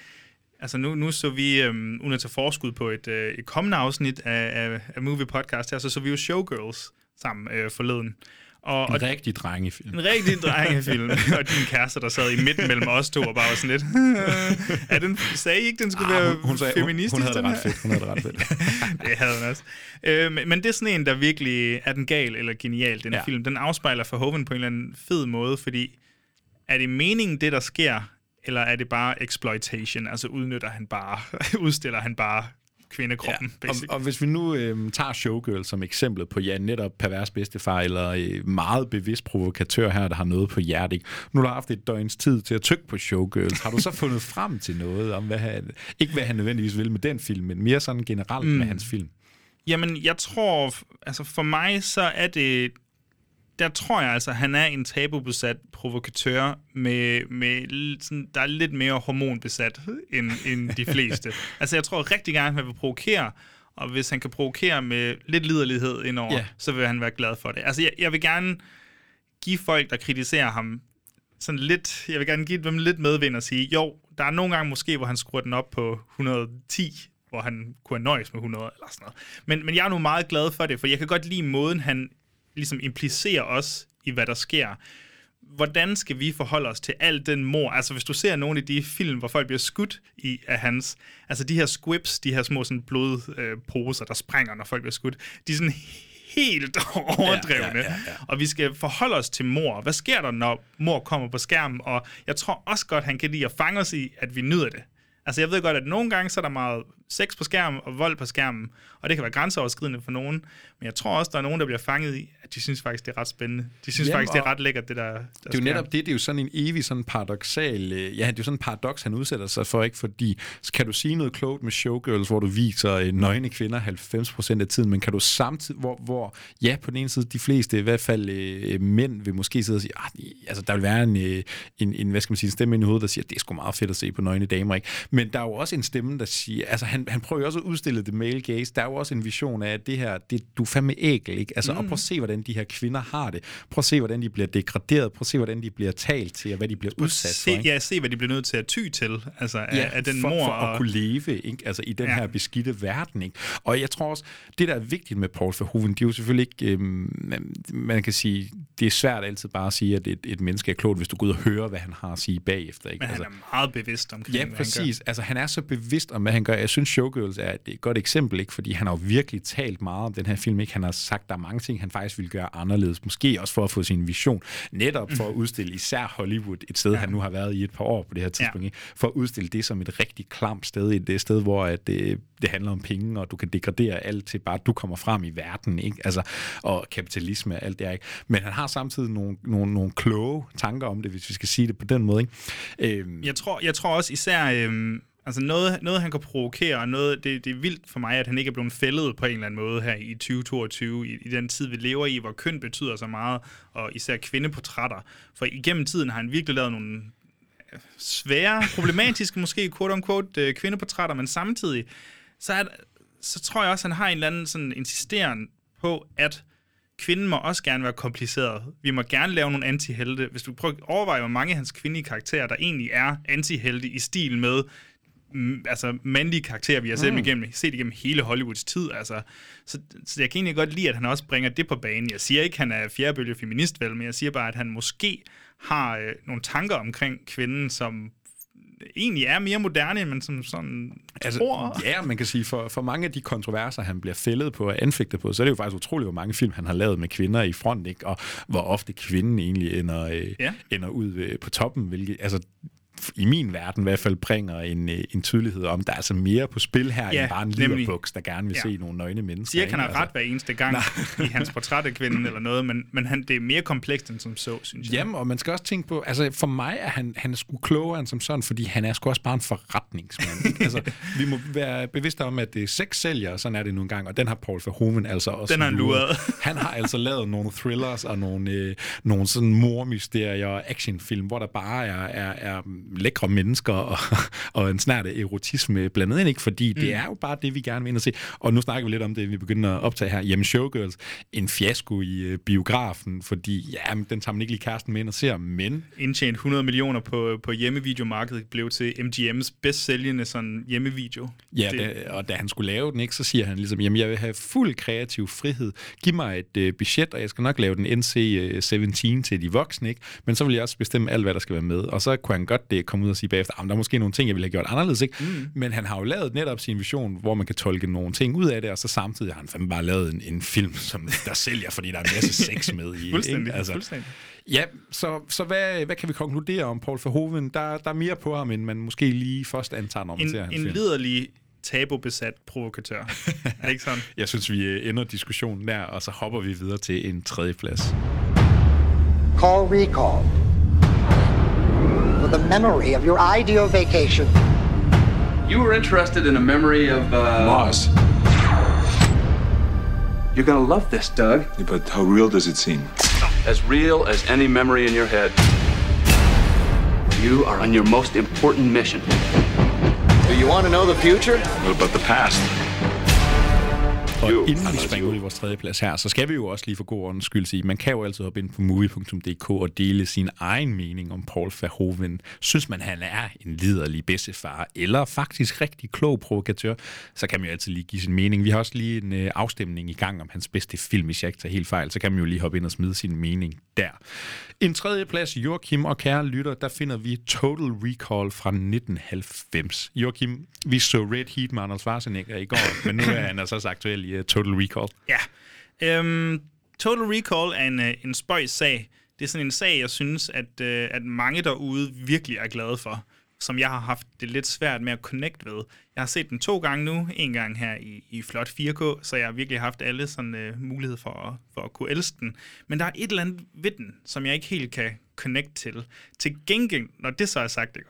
altså nu, nu så vi, øhm, uden at tage forskud på et, øh, et kommende afsnit af, af, af Movie Podcast her, så så vi jo Showgirls sammen øh, forleden. Og, og En rigtig drengefilm. en rigtig drengefilm, og din kæreste, der sad i midten mellem os to, og bare var sådan lidt, er den, sagde I ikke, den skulle være Ah, hun, hun, sagde, hun, feministisk? hun havde det ret fedt. Hun havde det ret fedt. det havde han også. Øh, men, det er sådan en, der virkelig er den gal eller genial, den Ja. film. Den afspejler Verhoeven på en eller anden fed måde, fordi er det meningen, det der sker, eller er det bare exploitation? Altså udnytter han bare, udstiller han bare kvindekroppen, ja. og, og hvis vi nu øh, tager Showgirl som eksempel på, ja, netop pervers bedstefar, eller øh, meget bevidst provokatør her, der har noget på hjertet. Nu har du haft et døgns tid til at tykke på Showgirls. Har du så fundet frem til noget om, hvad han, ikke hvad han nødvendigvis vil med den film, men mere sådan generelt mm. med hans film? Jamen, jeg tror, altså for mig, så er det, der tror jeg altså, han er en tabubesat provokatør, med, med sådan, der er lidt mere hormonbesat end, end de fleste. altså, jeg tror rigtig gerne, at han vil provokere, og hvis han kan provokere med lidt liderlighed indover, yeah. så vil han være glad for det. Altså, jeg, jeg vil gerne give folk, der kritiserer ham, sådan lidt, jeg vil gerne give dem lidt medvind og sige, jo, der er nogle gange måske, hvor han skruer den op på 110, hvor han kunne have nøjes med 100 eller sådan noget. Men, men jeg er nu meget glad for det, for jeg kan godt lide måden, han ligesom implicerer os i, hvad der sker. Hvordan skal vi forholde os til al den mor? Altså, hvis du ser nogle af de film, hvor folk bliver skudt i af hans... Altså, de her squibs, de her små sådan blodposer, øh, der springer, når folk bliver skudt, de er sådan helt overdrevne. ja, ja, ja. Og vi skal forholde os til mor. Hvad sker der, når mor kommer på skærmen? Og jeg tror også godt, han kan lide at fange os i, at vi nyder det. Altså, jeg ved godt, at nogle gange så er der meget sex på skærmen og vold på skærmen, og det kan være grænseoverskridende for nogen, men jeg tror også, der er nogen, der bliver fanget i, de synes faktisk, det er ret spændende. De synes Jamen, faktisk, det er ret lækkert, det der, der Det er jo netop det, det er jo sådan en evig sådan paradoxal, øh, ja, det er jo sådan en paradoks, han udsætter sig for, ikke? Fordi kan du sige noget klogt med showgirls, hvor du viser øh, nøgne kvinder 90% af tiden, men kan du samtidig, hvor, hvor ja, på den ene side, de fleste, i hvert fald øh, mænd, vil måske sidde og sige, ah, altså der vil være en, øh, en, en, hvad skal man sige, en stemme ind i hovedet, der siger, det er sgu meget fedt at se på nøgne damer, ikke? Men der er jo også en stemme, der siger, altså han, han prøver jo også at udstille the male gaze, der er jo også en vision af, at det her, det, du er fandme ægel, ikke? Altså, mm. og prøv at se, hvordan de her kvinder har det. Prøv at se, hvordan de bliver degraderet. Prøv at se, hvordan de bliver talt til, og hvad de bliver udsat se, for. Ikke? ja, se, hvad de bliver nødt til at ty til, altså af, af den for, mor. for og, at kunne leve ikke? Altså, i den Ja. ja. her beskidte verden. Ikke? Og jeg tror også, det der er vigtigt med Paul Verhoeven, det er jo selvfølgelig ikke, øhm, man, kan sige, det er svært altid bare at sige, at et, et menneske er klogt, hvis du går ud og hører, hvad han har at sige bagefter. Ikke? men han altså, er meget bevidst omkring, Ja, hvad han præcis. Altså, han er så bevidst om, hvad han gør. Jeg synes, Showgirls er et godt eksempel, ikke? fordi han har jo virkelig talt meget om den her film. Ikke? Han har sagt, der er mange ting, han faktisk ville gøre anderledes. Måske også for at få sin vision. Netop for at udstille især Hollywood, et sted, ja. han nu har været i et par år på det her tidspunkt. Ja. Ikke? For at udstille det som et rigtig klamt sted. Et sted, hvor at det, det handler om penge, og du kan degradere alt til bare, at du kommer frem i verden. Ikke? Altså, og kapitalisme og alt det her. Ikke? Men han har samtidig nogle, nogle, nogle kloge tanker om det, hvis vi skal sige det på den måde. Ikke? Øhm, Jeg tror, jeg tror også især, øhm, altså noget, noget han kan provokere, og noget, det, det er vildt for mig, at han ikke er blevet fældet på en eller anden måde her i 2022, i, i den tid, vi lever i, hvor køn betyder så meget, og især kvindeportrætter. For igennem tiden har han virkelig lavet nogle svære, problematiske måske, quote-unquote, øh, kvindeportrætter, men samtidig, så, er, så tror jeg også, at han har en eller anden sådan insisteren på, at kvinden må også gerne være kompliceret. Vi må gerne lave nogle antihelte. Hvis du prøver at overveje, hvor mange af hans kvindelige karakterer, der egentlig er antihelte i stil med altså mandlige karakterer, vi har set, mm. igennem, set igennem hele Hollywoods tid. Altså. Så, så jeg kan egentlig godt lide, at han også bringer det på banen. Jeg siger ikke, at han er fjerdebølge feminist, vel, men jeg siger bare, at han måske har øh, nogle tanker omkring kvinden, som egentlig er mere moderne, end man som sådan altså, tror. Ja, man kan sige, for, for mange af de kontroverser, han bliver fældet på og anfægtet på, så er det jo faktisk utroligt, hvor mange film han har lavet med kvinder i front, ikke? og hvor ofte kvinden egentlig ender, øh, Ja. ender ud øh, på toppen, hvilket altså, i min verden i hvert fald bringer en, øh, en tydelighed om, der er altså mere på spil her, Ja, end bare en nemlig. liderbuks, der gerne vil Ja. se nogle nøgne mennesker. siger han har ret hver eneste gang i hans portræt af kvinden eller noget, men, men han, det er mere komplekst end som så, synes jeg. Jamen, og man skal også tænke på, altså for mig er han, han er sgu klogere end som sådan, fordi han er sgu også bare en forretningsmand. altså, vi må være bevidste om, at det er seks sælgere, sådan er det nu engang, og den har Paul Verhoeven altså også Den har han luret. Han har altså lavet nogle thrillers og nogle, øh, nogle sådan mormysterier og actionfilm, hvor der bare er, er, er lækre mennesker og, og en snært af erotisme blandet ind, ikke? fordi mm. det er jo bare det, vi gerne vil ind og se. Og nu snakker vi lidt om det, vi begynder at optage her. Jamen, Showgirls, en fiasko i øh, biografen, fordi ja, men den tager man ikke lige kæresten med ind og ser, men Indtjent 100 millioner på, på hjemmevideomarkedet, blev til MGM's bedst sælgende sådan hjemmevideo. Ja, det, da, og da han skulle lave den, ikke, så siger han ligesom, jamen jeg vil have fuld kreativ frihed. Giv mig et øh, budget, og jeg skal nok lave den NC-17 til de voksne, ikke? men så vil jeg også bestemme alt, hvad der skal være med. Og så kunne han godt det komme ud og sige bagefter, at der er måske nogle ting, jeg ville have gjort anderledes. Ikke? Mm. Men han har jo lavet netop sin vision, hvor man kan tolke nogle ting ud af det, og så samtidig har han fandme bare lavet en, en film, som der sælger, fordi der er en masse sex med i. fuldstændig, ikke? Altså, fuldstændig. Ja, så, så hvad, hvad kan vi konkludere om Paul Verhoeven? Der, der er mere på ham, end man måske lige først antager, når man ser En, hans en film. liderlig tabubesat provokatør. er det ikke sådan? Jeg synes, vi øh, ender diskussionen der, og så hopper vi videre til en tredje plads. Call recall. For the memory of your ideal vacation. You were interested in a memory of, uh... Mars. You're gonna love this, Doug. Yeah, but how real does it seem? As real as any memory in your head. You are on your most important mission. Do you want to know the future? What about the past? Og Jo, inden vi Anders, springer ud i vores tredje plads her, så skal vi jo også lige for god ordens skyld sige, man kan jo altid hoppe ind på movie.dk og dele sin egen mening om Paul Verhoeven. Synes man, han er en liderlig bedstefar, eller faktisk rigtig klog provokatør, så kan man jo altid lige give sin mening. Vi har også lige en øh, afstemning i gang om hans bedste film, hvis jeg ikke tager helt fejl, så kan man jo lige hoppe ind og smide sin mening der. En tredje plads, Joachim og kære lytter, der finder vi Total Recall fra 1990. Joachim, vi så Red Heat med Arnold Schwarzenegger i går, men nu er han altså aktuel i uh, Total Recall. Ja. Øhm, Total Recall er en, øh, en spøjs sag. Det er sådan en sag, jeg synes, at, øh, at mange derude virkelig er glade for. som jeg har haft det lidt svært med at connect ved. Jeg har set den to gange nu, en gang her i, i flot 4K, så jeg har virkelig haft alle sådan øh, uh, mulighed for at, for at kunne elske den. Men der er et eller andet ved den, som jeg ikke helt kan connect til. Til gengæld, når det så er sagt, ikke?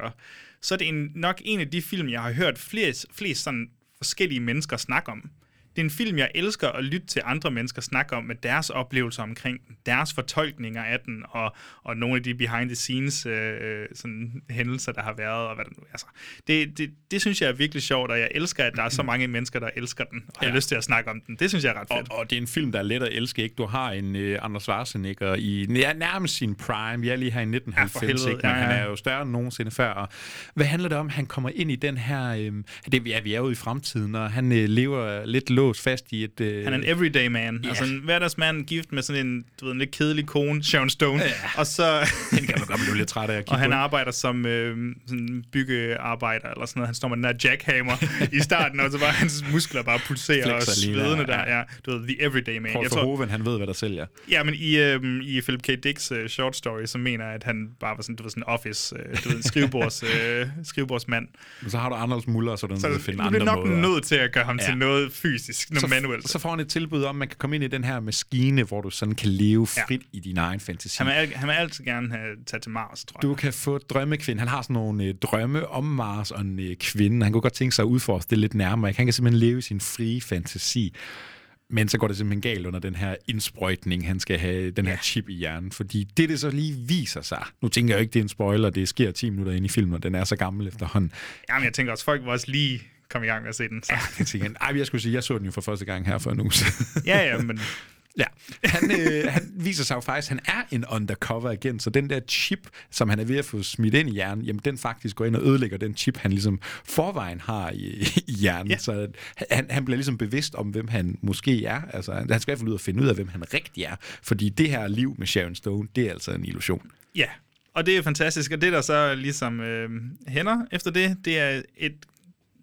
så er det en, nok en af de film, jeg har hørt flest, flest sådan forskellige mennesker snakke om det er en film, jeg elsker at lytte til andre mennesker snakke om med deres oplevelser omkring den, deres fortolkninger af den, og, og nogle af de behind-the-scenes øh, sådan, hændelser, der har været. Og hvad der nu, altså, det, det, det synes jeg er virkelig sjovt, og jeg elsker, at der er så mange mennesker, der elsker den, og ja. har lyst til at snakke om den. Det synes jeg er ret fedt. Og, og det er en film, der er let at elske. Ikke? Du har en uh, Anders Schwarzenegger i ja, nærmest sin prime. Jeg er lige her i 1990, ja, ikke? men ja, ja. han er jo større end nogensinde før. Og hvad handler det om? Han kommer ind i den her... Øh, det, ja, vi er jo i fremtiden, og han øh, lever lidt låst fast i et... Øh... Han er en everyday man. Yeah. Altså en hverdagsmand, gift med sådan en, du ved, en lidt kedelig kone, Sharon Stone. Yeah. Og så... den kan man godt blive lidt træt af at Og han på. arbejder som øh, sådan byggearbejder, eller sådan noget. Han står med den der jackhammer i starten, og så bare hans muskler bare pulserer og svedende der. Ja. Du ved, the everyday man. Paul Verhoeven, han ved, hvad der sælger. Ja, men i, øh, i Philip K. Dicks uh, short story, så mener jeg, at han bare var sådan, du ved, sådan en office, uh, du ved, en skrivebords, uh, skrivebordsmand. Men så har du Anders Muller, så måder. Så du bliver nok nødt til at gøre ham ja. til noget fysisk, noget manuelt. Så får han et tilbud om, at man kan komme ind i den her maskine, hvor du sådan kan leve frit ja. i din egen fantasi. Han vil, han vil altid gerne have tage til Mars, tror jeg. Du kan få drømmekvinde. Han har sådan nogle øh, drømme om Mars og en øh, kvinde. Han kunne godt tænke sig at udforske det lidt nærmere. Han kan simpelthen leve i sin frie fantasi. Men så går det simpelthen galt under den her indsprøjtning, han skal have den her ja. chip i hjernen. Fordi det, det så lige viser sig, nu tænker jeg ikke, det er en spoiler, det sker 10 minutter ind i filmen, og den er så gammel efterhånden. Jamen, jeg tænker også, folk var også lige komme i gang med at se den. Så. Ja. Ej, jeg skulle sige, jeg så den jo for første gang her for en uge Ja, ja, men... Ja, han, øh, han viser sig jo faktisk, at han er en undercover agent, så den der chip, som han er ved at få smidt ind i hjernen, jamen den faktisk går ind og ødelægger den chip, han ligesom forvejen har i, i hjernen. Ja. Så han, han bliver ligesom bevidst om, hvem han måske er. Altså, han skal i hvert fald ud og finde ud af, hvem han rigtig er. Fordi det her liv med Sharon Stone, det er altså en illusion. Ja, og det er fantastisk. Og det, der så ligesom øh, hænder efter det, det er et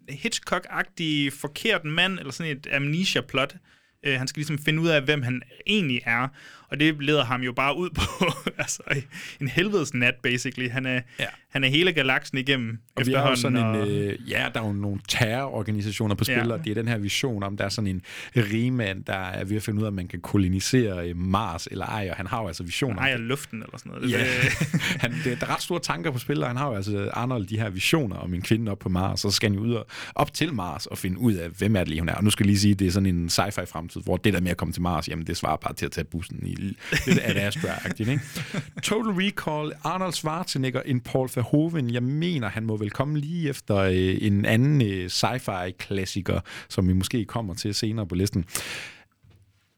Hitchcock-agtig forkert mand, eller sådan et amnesia-plot. Øh, han skal ligesom finde ud af, hvem han egentlig er. Og det leder ham jo bare ud på altså, en helvedes nat, basically. Han er, ja. han er hele galaksen igennem og vi har sådan og... en, øh, ja, der er jo nogle terrororganisationer på spil, ja. og det er den her vision om, der er sådan en rigmand, der er ved at finde ud af, at man kan kolonisere øh, Mars eller ej, og han har jo altså visioner. Han ejer luften eller sådan noget. Ja, han, det, der er ret store tanker på spil, og han har jo altså, Arnold, de her visioner om en kvinde op på Mars, og så skal han jo ud og, op til Mars og finde ud af, hvem er det lige, hun er. Og nu skal jeg lige sige, at det er sådan en sci-fi fremtid, hvor det der med at komme til Mars, jamen det svarer bare til at tage bussen i lidt Astra-agtigt, ikke? Total Recall, Arnold Schwarzenegger, en Paul Verhoeven, jeg mener, han må vel komme lige efter øh, en anden øh, sci-fi-klassiker, som vi måske kommer til senere på listen.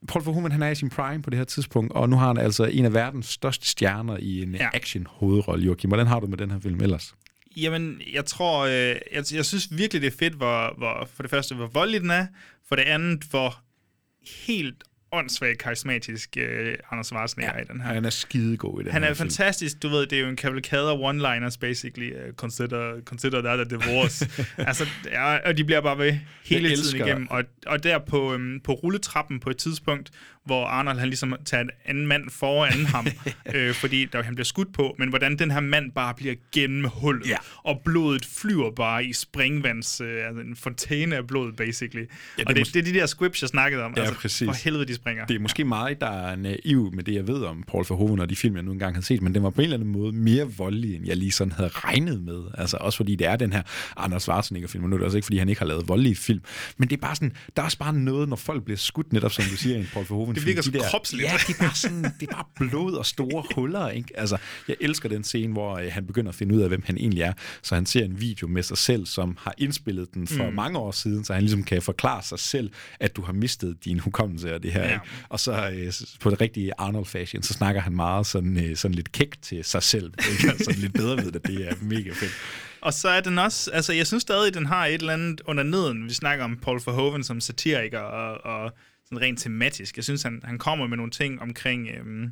Paul Verhoeven, han er i sin prime på det her tidspunkt, og nu har han altså en af verdens største stjerner i en ja. action-hovedrolle. Joachim, hvordan har du med den her film ellers? Jamen, jeg tror, øh, jeg, jeg synes virkelig, det er fedt, hvor, hvor for det første, hvor voldelig den er, for det andet, hvor helt åndssvagt karismatisk uh, Anders Schwarzenegger ja, i den her. Han er skidegod i den Han er fantastisk. Du ved, det er jo en kavalkade af one-liners, basically. Uh, consider, consider that a divorce. altså, ja, og de bliver bare ved hele tiden igennem. Og, og der på, um, på rulletrappen på et tidspunkt, hvor Arnold han ligesom tager en anden mand foran ham, øh, fordi der, han bliver skudt på, men hvordan den her mand bare bliver gennemhullet, ja. og blodet flyver bare i springvands, øh, altså en fontæne af blod, basically. Ja, det og det, det er de der squips, jeg snakkede om. Ja, altså, præcis. For helvede, de springer. Det er måske mig, der er naiv med det, jeg ved om Paul Verhoeven og de film, jeg nu engang har set, men den var på en eller anden måde mere voldelig, end jeg lige sådan havde regnet med. Altså også fordi det er den her Anders Schwarzenegger-film, og nu er det også ikke, fordi han ikke har lavet voldelige film. Men det er bare sådan, der er også bare noget, når folk bliver skudt, netop som du siger, en Paul Verhoeven det virker så de der, kropsligt. Ja, det er, bare sådan, det er bare blod og store huller. Ikke? Altså, jeg elsker den scene, hvor øh, han begynder at finde ud af, hvem han egentlig er. Så han ser en video med sig selv, som har indspillet den for mm. mange år siden, så han ligesom kan forklare sig selv, at du har mistet din hukommelse og det her. Ja. Ikke? Og så øh, på det rigtige Arnold-fashion, så snakker han meget sådan, øh, sådan lidt kæk til sig selv. Ikke? Altså lidt bedre ved det, det er mega fedt. Og så er den også, altså jeg synes stadig, den har et eller andet under neden. Vi snakker om Paul Verhoeven som satiriker og, og sådan rent tematisk. Jeg synes, han, han kommer med nogle ting omkring... Øhm,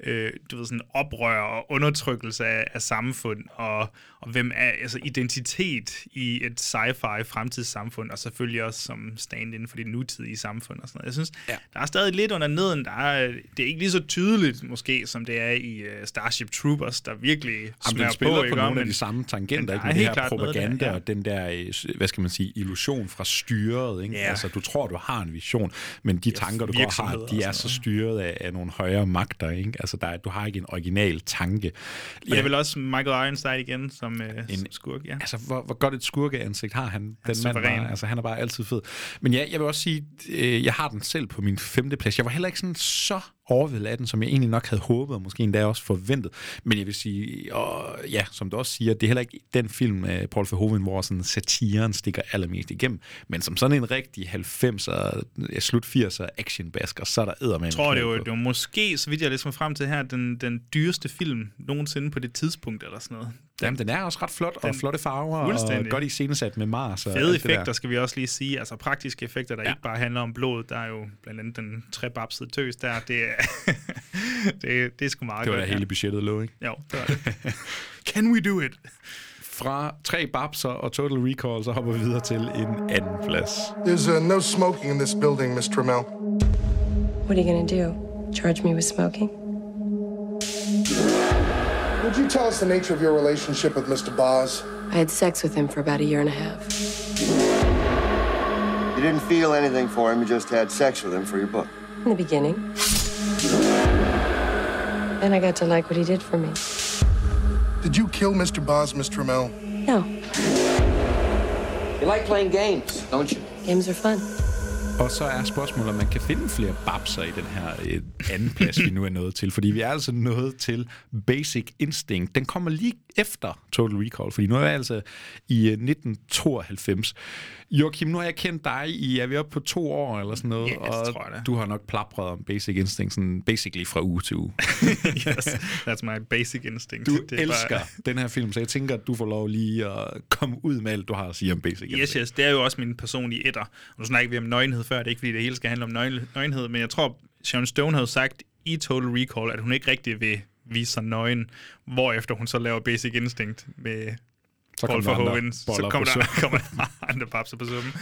øh, du ved, sådan oprør og undertrykkelse af, af samfund, og, og hvem er, altså identitet i et sci-fi fremtidssamfund, og selvfølgelig også som stand inden for det nutidige samfund og sådan noget. Jeg synes, ja. der er stadig lidt under neden, der er, det er ikke lige så tydeligt måske, som det er i uh, Starship Troopers, der virkelig smører på. på ikke, nogle men, af de samme tangenter, ikke? Med det her propaganda der, ja. og den der, øh, hvad skal man sige, illusion fra styret, ikke? Ja. Altså, du tror, du har en vision, men de tanker, du går har, de er så styret af, af nogle højere magter, ikke? Altså, der, du har ikke en original tanke. Og ja. det er vel også Michael Ironside igen som øh, en, skurk, ja. Altså, hvor, hvor godt et skurkeansigt har han, han den mand bare. Altså, han er bare altid fed. Men ja, jeg vil også sige, øh, jeg har den selv på min femte plads. Jeg var heller ikke sådan så overvældet af den, som jeg egentlig nok havde håbet, og måske endda også forventet. Men jeg vil sige, og ja, som du også siger, det er heller ikke den film af Paul Verhoeven, hvor sådan satiren stikker allermest igennem, men som sådan en rigtig 90'er, slut 80'er actionbasker, så er der æder med Jeg tror, det var, det var måske, så vidt jeg læser frem til her, den, den dyreste film nogensinde på det tidspunkt, eller sådan noget. Jamen, den er også ret flot, og flotte farver, og godt iscenesat med Mars. Og Fede effekter, skal vi også lige sige. Altså praktiske effekter, der ja. ikke bare handler om blod. Der er jo blandt andet den trebabsede tøs der. Det er, det, det er sgu meget Det var godt, da hele budgettet lå, ikke? Jo, det var det. Can we do it? Fra tre babser og Total Recall, så hopper vi videre til en anden plads. There's uh, no smoking in this building, Miss Trammell. What are you gonna do? Charge me with smoking? Would you tell us the nature of your relationship with Mr. Boz? I had sex with him for about a year and a half. You didn't feel anything for him, you just had sex with him for your book. In the beginning. Then I got to like what he did for me. Did you kill Mr. Boz, Miss Trammell? No. You like playing games, don't you? Games are fun. Og så er spørgsmålet, om man kan finde flere babser i den her øh, anden plads, vi nu er nået til. Fordi vi er altså nået til Basic Instinct. Den kommer lige efter Total Recall, fordi nu er vi altså i 1992. Øh, Joachim, nu har jeg kendt dig i, er vi oppe på to år eller sådan noget? Yes, og tror jeg det. du har nok plapret om Basic Instinct sådan basically fra uge til uge. yes, that's my basic instinct. Du det elsker bare... den her film, så jeg tænker, at du får lov lige at komme ud med alt, du har at sige om Basic Instinct. Yes, yes, det er jo også min personlige etter. Og nu snakker vi om nøgenhed før, det er ikke fordi, det hele skal handle om nøgenhed, men jeg tror, Sharon Stone havde sagt i Total Recall, at hun ikke rigtig vil vise sig nøgen, hvorefter hun så laver Basic Instinct med så Paul Verhoeven, så kommer der, kommer der andre babser på summen.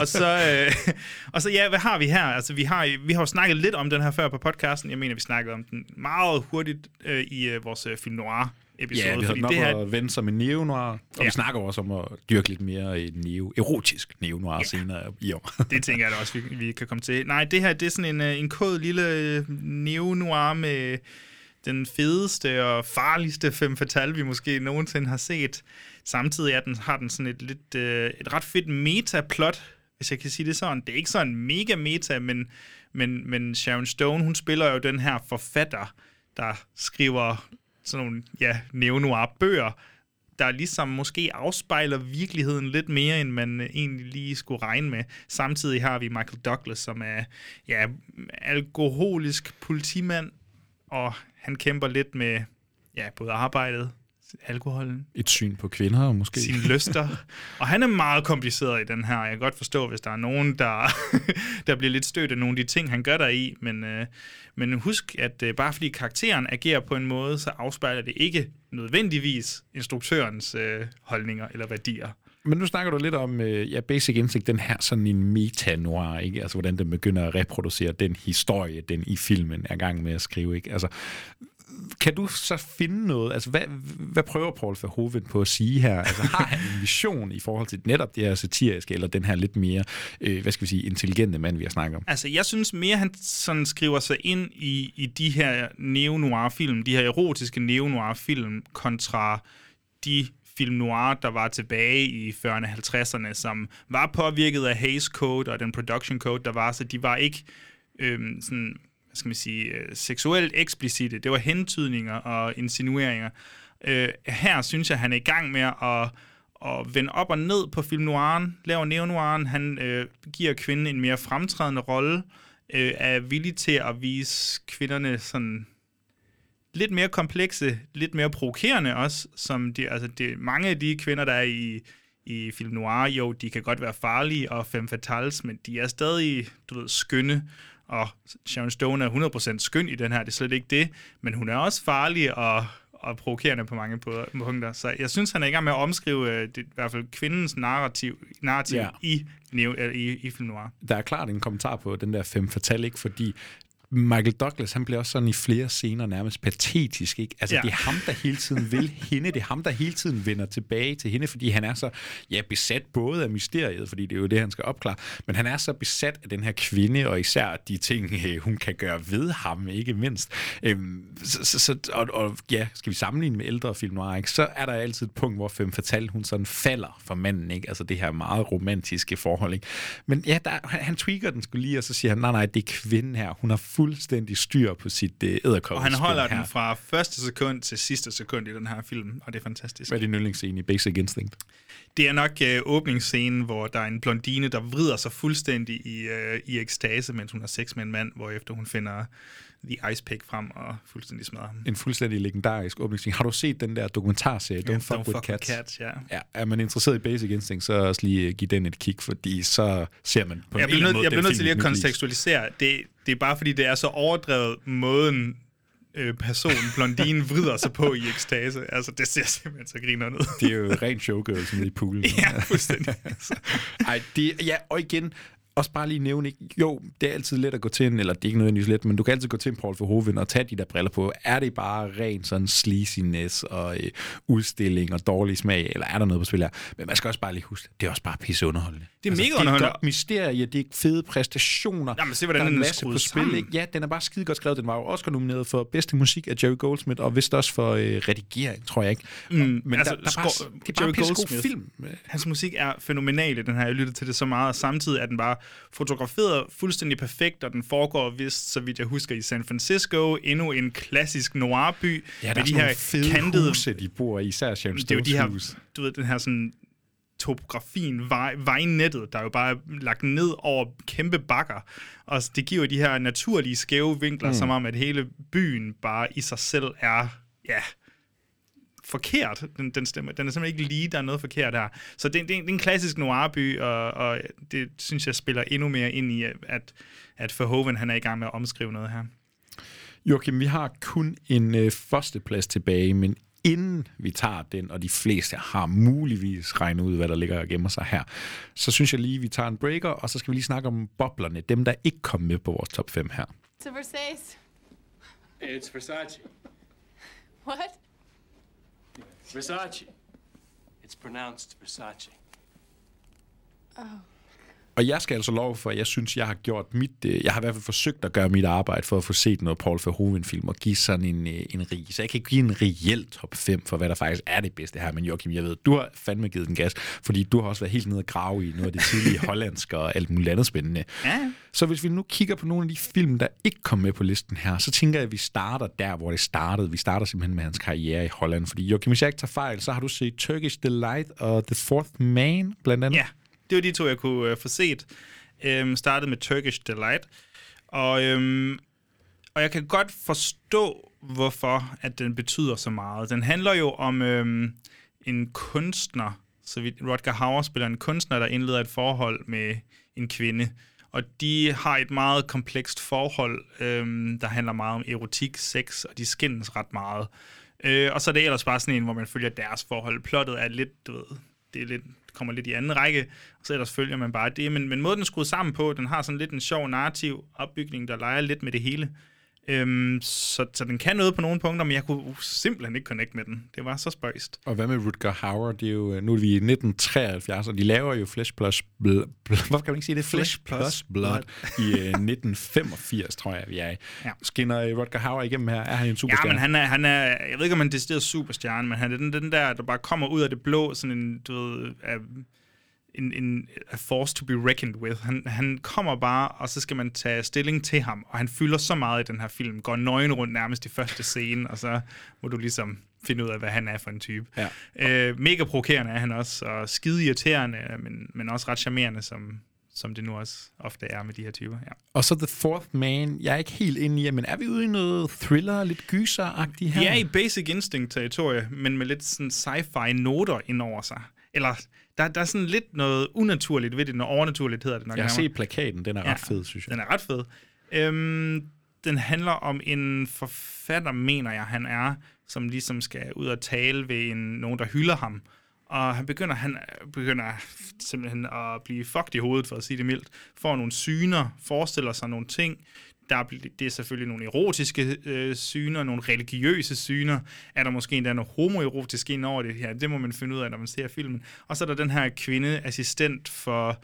og, så, øh, og så ja, hvad har vi her? Altså, vi har, vi har jo snakket lidt om den her før på podcasten. Jeg mener, vi snakkede om den meget hurtigt øh, i øh, vores øh, film noir episode. Ja, vi havde nok det her... at vende som en neo-noir, og ja. vi snakker også om at dyrke lidt mere en neo, erotisk neo-noir ja. senere i år. det tænker jeg da også, vi, vi kan komme til. Nej, det her det er sådan en, øh, en kod lille øh, neo-noir med den fedeste og farligste fem fatale, vi måske nogensinde har set. Samtidig er den, har den sådan et, lidt, øh, et ret fedt metaplot, hvis jeg kan sige det sådan. Det er ikke sådan mega meta, men, men, men Sharon Stone, hun spiller jo den her forfatter, der skriver sådan nogle ja, neo-noir-bøger, der ligesom måske afspejler virkeligheden lidt mere, end man øh, egentlig lige skulle regne med. Samtidig har vi Michael Douglas, som er ja, alkoholisk politimand, og han kæmper lidt med ja, både arbejdet, alkoholen. Et syn på kvinder, måske. Sine lyster. og han er meget kompliceret i den her. Jeg kan godt forstå, hvis der er nogen, der, der bliver lidt stødt af nogle af de ting, han gør der i. Men, øh, men husk, at øh, bare fordi karakteren agerer på en måde, så afspejler det ikke nødvendigvis instruktørens øh, holdninger eller værdier. Men nu snakker du lidt om øh, ja, Basic Instinct, den her sådan en meta-noir, ikke? Altså, hvordan den begynder at reproducere den historie, den i filmen er gang med at skrive, ikke? Altså, kan du så finde noget? Altså, hvad, hvad prøver Paul Verhoeven på at sige her? Altså, har han en vision i forhold til netop det her satiriske, eller den her lidt mere, øh, hvad skal vi sige, intelligente mand, vi har snakket om? Altså, jeg synes mere, han sådan skriver sig ind i, i de her neo-noir-film, de her erotiske neo-noir-film, kontra de film noir, der var tilbage i 40'erne og 50'erne, som var påvirket af Hays Code og den production code, der var, så de var ikke øhm, sådan hvad skal man sige, øh, seksuelt eksplicite. Det var hentydninger og insinueringer. Øh, her synes jeg, han er i gang med at, at vende op og ned på film noiren, laver neo-noiren. Han øh, giver kvinden en mere fremtrædende rolle, øh, er villig til at vise kvinderne sådan lidt mere komplekse, lidt mere provokerende også, som de, altså det, mange af de kvinder, der er i, i film noir, jo, de kan godt være farlige og femme fatales, men de er stadig, du ved, skønne Og Sharon Stone er 100% skøn i den her, det er slet ikke det, men hun er også farlig og, og provokerende på mange punkter. Så jeg synes, han er i gang med at omskrive øh, det, i hvert fald kvindens narrativ, narrativ ja. i, i, i film noir. Der er klart en kommentar på den der fem fatal, ikke? Fordi Michael Douglas, han bliver også sådan i flere scener nærmest patetisk, ikke? Altså, ja. Det er ham, der hele tiden vil hende. Det er ham, der hele tiden vender tilbage til hende, fordi han er så, ja, besat både af mysteriet, fordi det er jo det, han skal opklare, men han er så besat af den her kvinde, og især de ting, øh, hun kan gøre ved ham, ikke mindst. Øhm, så, så, så, og, og, ja, skal vi sammenligne med ældre film noir, ikke? så er der altid et punkt, hvor Femme Fatale, hun sådan falder for manden, ikke? Altså det her meget romantiske forhold, ikke? Men ja, der, han, han tweaker den skulle lige, og så siger han, nej, nej, det er kvinden her. Hun har fuldstændig styr på sit øh, Og han holder her. den fra første sekund til sidste sekund i den her film, og det er fantastisk. Hvad er din yndlingsscene i Basic Instinct? Det er nok øh, åbningsscenen, hvor der er en blondine, der vrider sig fuldstændig i, øh, i ekstase, mens hun har sex med en mand, hvor efter hun finder The Ice Pick frem og fuldstændig smadrer ham. En fuldstændig legendarisk åbningsscene. Har du set den der dokumentarserie, Don't, Ja, Fuck, Don't with, Fuck Cats? with Cats, ja. ja. Er man interesseret i Basic Instinct, så også lige give den et kig, fordi så ser man på jeg en eller anden måde jeg bliver nødt til lige at kontekstualisere. Det, det er bare fordi, det er så overdrevet måden, øh, person, blondinen, vrider sig på i ekstase. Altså, det ser simpelthen så griner ud. Det er jo ren showgirls nede i poolen. ja, fuldstændig. Ej, det, ja, og igen, også bare lige nævne, ikke? jo, det er altid let at gå til en, eller det er ikke nødvendigvis let, men du kan altid gå til en Paul Verhoeven og tage de der briller på. Er det bare ren sådan sleaziness og øh, udstilling og dårlig smag, eller er der noget på spil her? Men man skal også bare lige huske, det er også bare pisse underholdende. Det er mega Det er underholdende. godt mysterie, det er fede præstationer. Jamen, se, hvordan der er den en er masse på spil. Ikke? Ja, den er bare skide godt skrevet. Den var jo også nomineret for bedste musik af Jerry Goldsmith, og vist også for øh, redigering, tror jeg ikke. Mm, Men altså, der, der er bare, det er bare Jerry en god film. Hans musik er fænomenal i den her. Jeg lytter til det så meget, og samtidig er den bare fotograferet fuldstændig perfekt, og den foregår vist, så vidt jeg husker, i San Francisco. Endnu en klassisk noirby. Ja, der med er de her fede kantede, huse, de bor i, især Sharon det er jo de her, hus. du ved, den her sådan topografien, vej, vejnettet, der er jo bare lagt ned over kæmpe bakker. Og det giver de her naturlige skæve vinkler, mm. som om, at hele byen bare i sig selv er, ja, forkert. Den, den, stemmer. den er simpelthen ikke lige, der er noget forkert her. Så det, det, er, det er en klassisk noirby, og, og det synes jeg spiller endnu mere ind i, at, at Verhoeven han er i gang med at omskrive noget her. Joachim, vi har kun en øh, førsteplads tilbage, men inden vi tager den, og de fleste har muligvis regnet ud, hvad der ligger og gemmer sig her, så synes jeg lige, vi tager en breaker, og så skal vi lige snakke om boblerne, dem der ikke kom med på vores top 5 her. To Versace. It's Versace. What? Versace. It's pronounced Versace. Oh. Og jeg skal altså lov for, at jeg synes, jeg har gjort mit... Øh, jeg har i hvert fald forsøgt at gøre mit arbejde for at få set noget Paul Verhoeven-film og give sådan en, øh, en rig. Så jeg kan ikke give en reel top 5 for, hvad der faktisk er det bedste her. Men Joachim, jeg ved, du har fandme givet den gas, fordi du har også været helt nede og grave i noget af det tidlige hollandske og alt muligt andet spændende. Ja. Så hvis vi nu kigger på nogle af de film, der ikke kom med på listen her, så tænker jeg, at vi starter der, hvor det startede. Vi starter simpelthen med hans karriere i Holland. Fordi Joachim, hvis jeg ikke tager fejl, så har du set Turkish Delight og The Fourth Man, blandt andet. Ja, det var de to, jeg kunne øh, få set. Øhm, startede med Turkish Delight. Og, øhm, og jeg kan godt forstå, hvorfor at den betyder så meget. Den handler jo om øhm, en kunstner, så vidt Rodger Hauer spiller en kunstner, der indleder et forhold med en kvinde. Og de har et meget komplekst forhold, øhm, der handler meget om erotik, sex, og de skændes ret meget. Øh, og så er det ellers bare sådan en, hvor man følger deres forhold. Plottet er lidt, du ved, det er lidt, kommer lidt i anden række, og så ellers følger man bare det. Men, men måden, den er skruet sammen på, den har sådan lidt en sjov narrativ opbygning, der leger lidt med det hele. Øhm, så, så den kan noget på nogle punkter, men jeg kunne simpelthen ikke connect med den. Det var så spøjst. Og hvad med Rutger Hauer? Det er jo, øh, nu er vi i 1973, og de laver jo Flesh Plus Blood. Hvorfor kan man ikke sige det? Flesh, Flesh Plus Plus Blood i øh, 1985, tror jeg, vi er i. Ja. Skinner øh, Rutger Hauer igennem her? Er han en Ja, superstjerne? men han er, han er, jeg ved ikke, om han er decideret superstjerne, men han er den, den der, der bare kommer ud af det blå, sådan en, du ved, af, en, en a force to be reckoned with. Han, han kommer bare, og så skal man tage stilling til ham, og han fylder så meget i den her film, går nøgen rundt nærmest i første scene, og så må du ligesom finde ud af, hvad han er for en type. Ja. Øh, mega provokerende er han også, og skide irriterende, men, men også ret charmerende, som, som det nu også ofte er med de her typer. Ja. Og så The Fourth Man. Jeg er ikke helt inde i, men er vi ude i noget thriller, lidt gyser-agtigt her? De er i Basic Instinct-territorie, men med lidt sådan sci-fi noter ind over sig. Eller, der, der er sådan lidt noget unaturligt ved det, noget overnaturligt hedder det nok. Jeg har set plakaten, den er ret fed, synes jeg. Den er ret fed. Øhm, den handler om en forfatter, mener jeg, han er, som ligesom skal ud og tale ved en, nogen, der hylder ham. Og han begynder, han begynder simpelthen at blive fucked i hovedet, for at sige det mildt. Får nogle syner, forestiller sig nogle ting. Der er, det er selvfølgelig nogle erotiske øh, syner, nogle religiøse syner. Er der måske endda noget homoerotisk ind over det her? Det må man finde ud af, når man ser filmen. Og så er der den her kvinde, assistent for,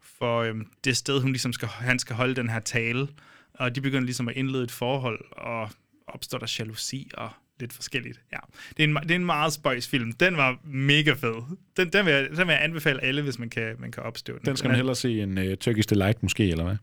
for øhm, det sted, hun ligesom skal, han skal holde den her tale. Og de begynder ligesom at indlede et forhold, og opstår der jalousi og lidt forskelligt. Ja. Det, er en, det er en meget spøjs film. Den var mega fed. Den, den, vil, jeg, den vil jeg anbefale alle, hvis man kan, man kan opstå den. Den skal man hellere se en uh, Turkish Delight måske, eller hvad?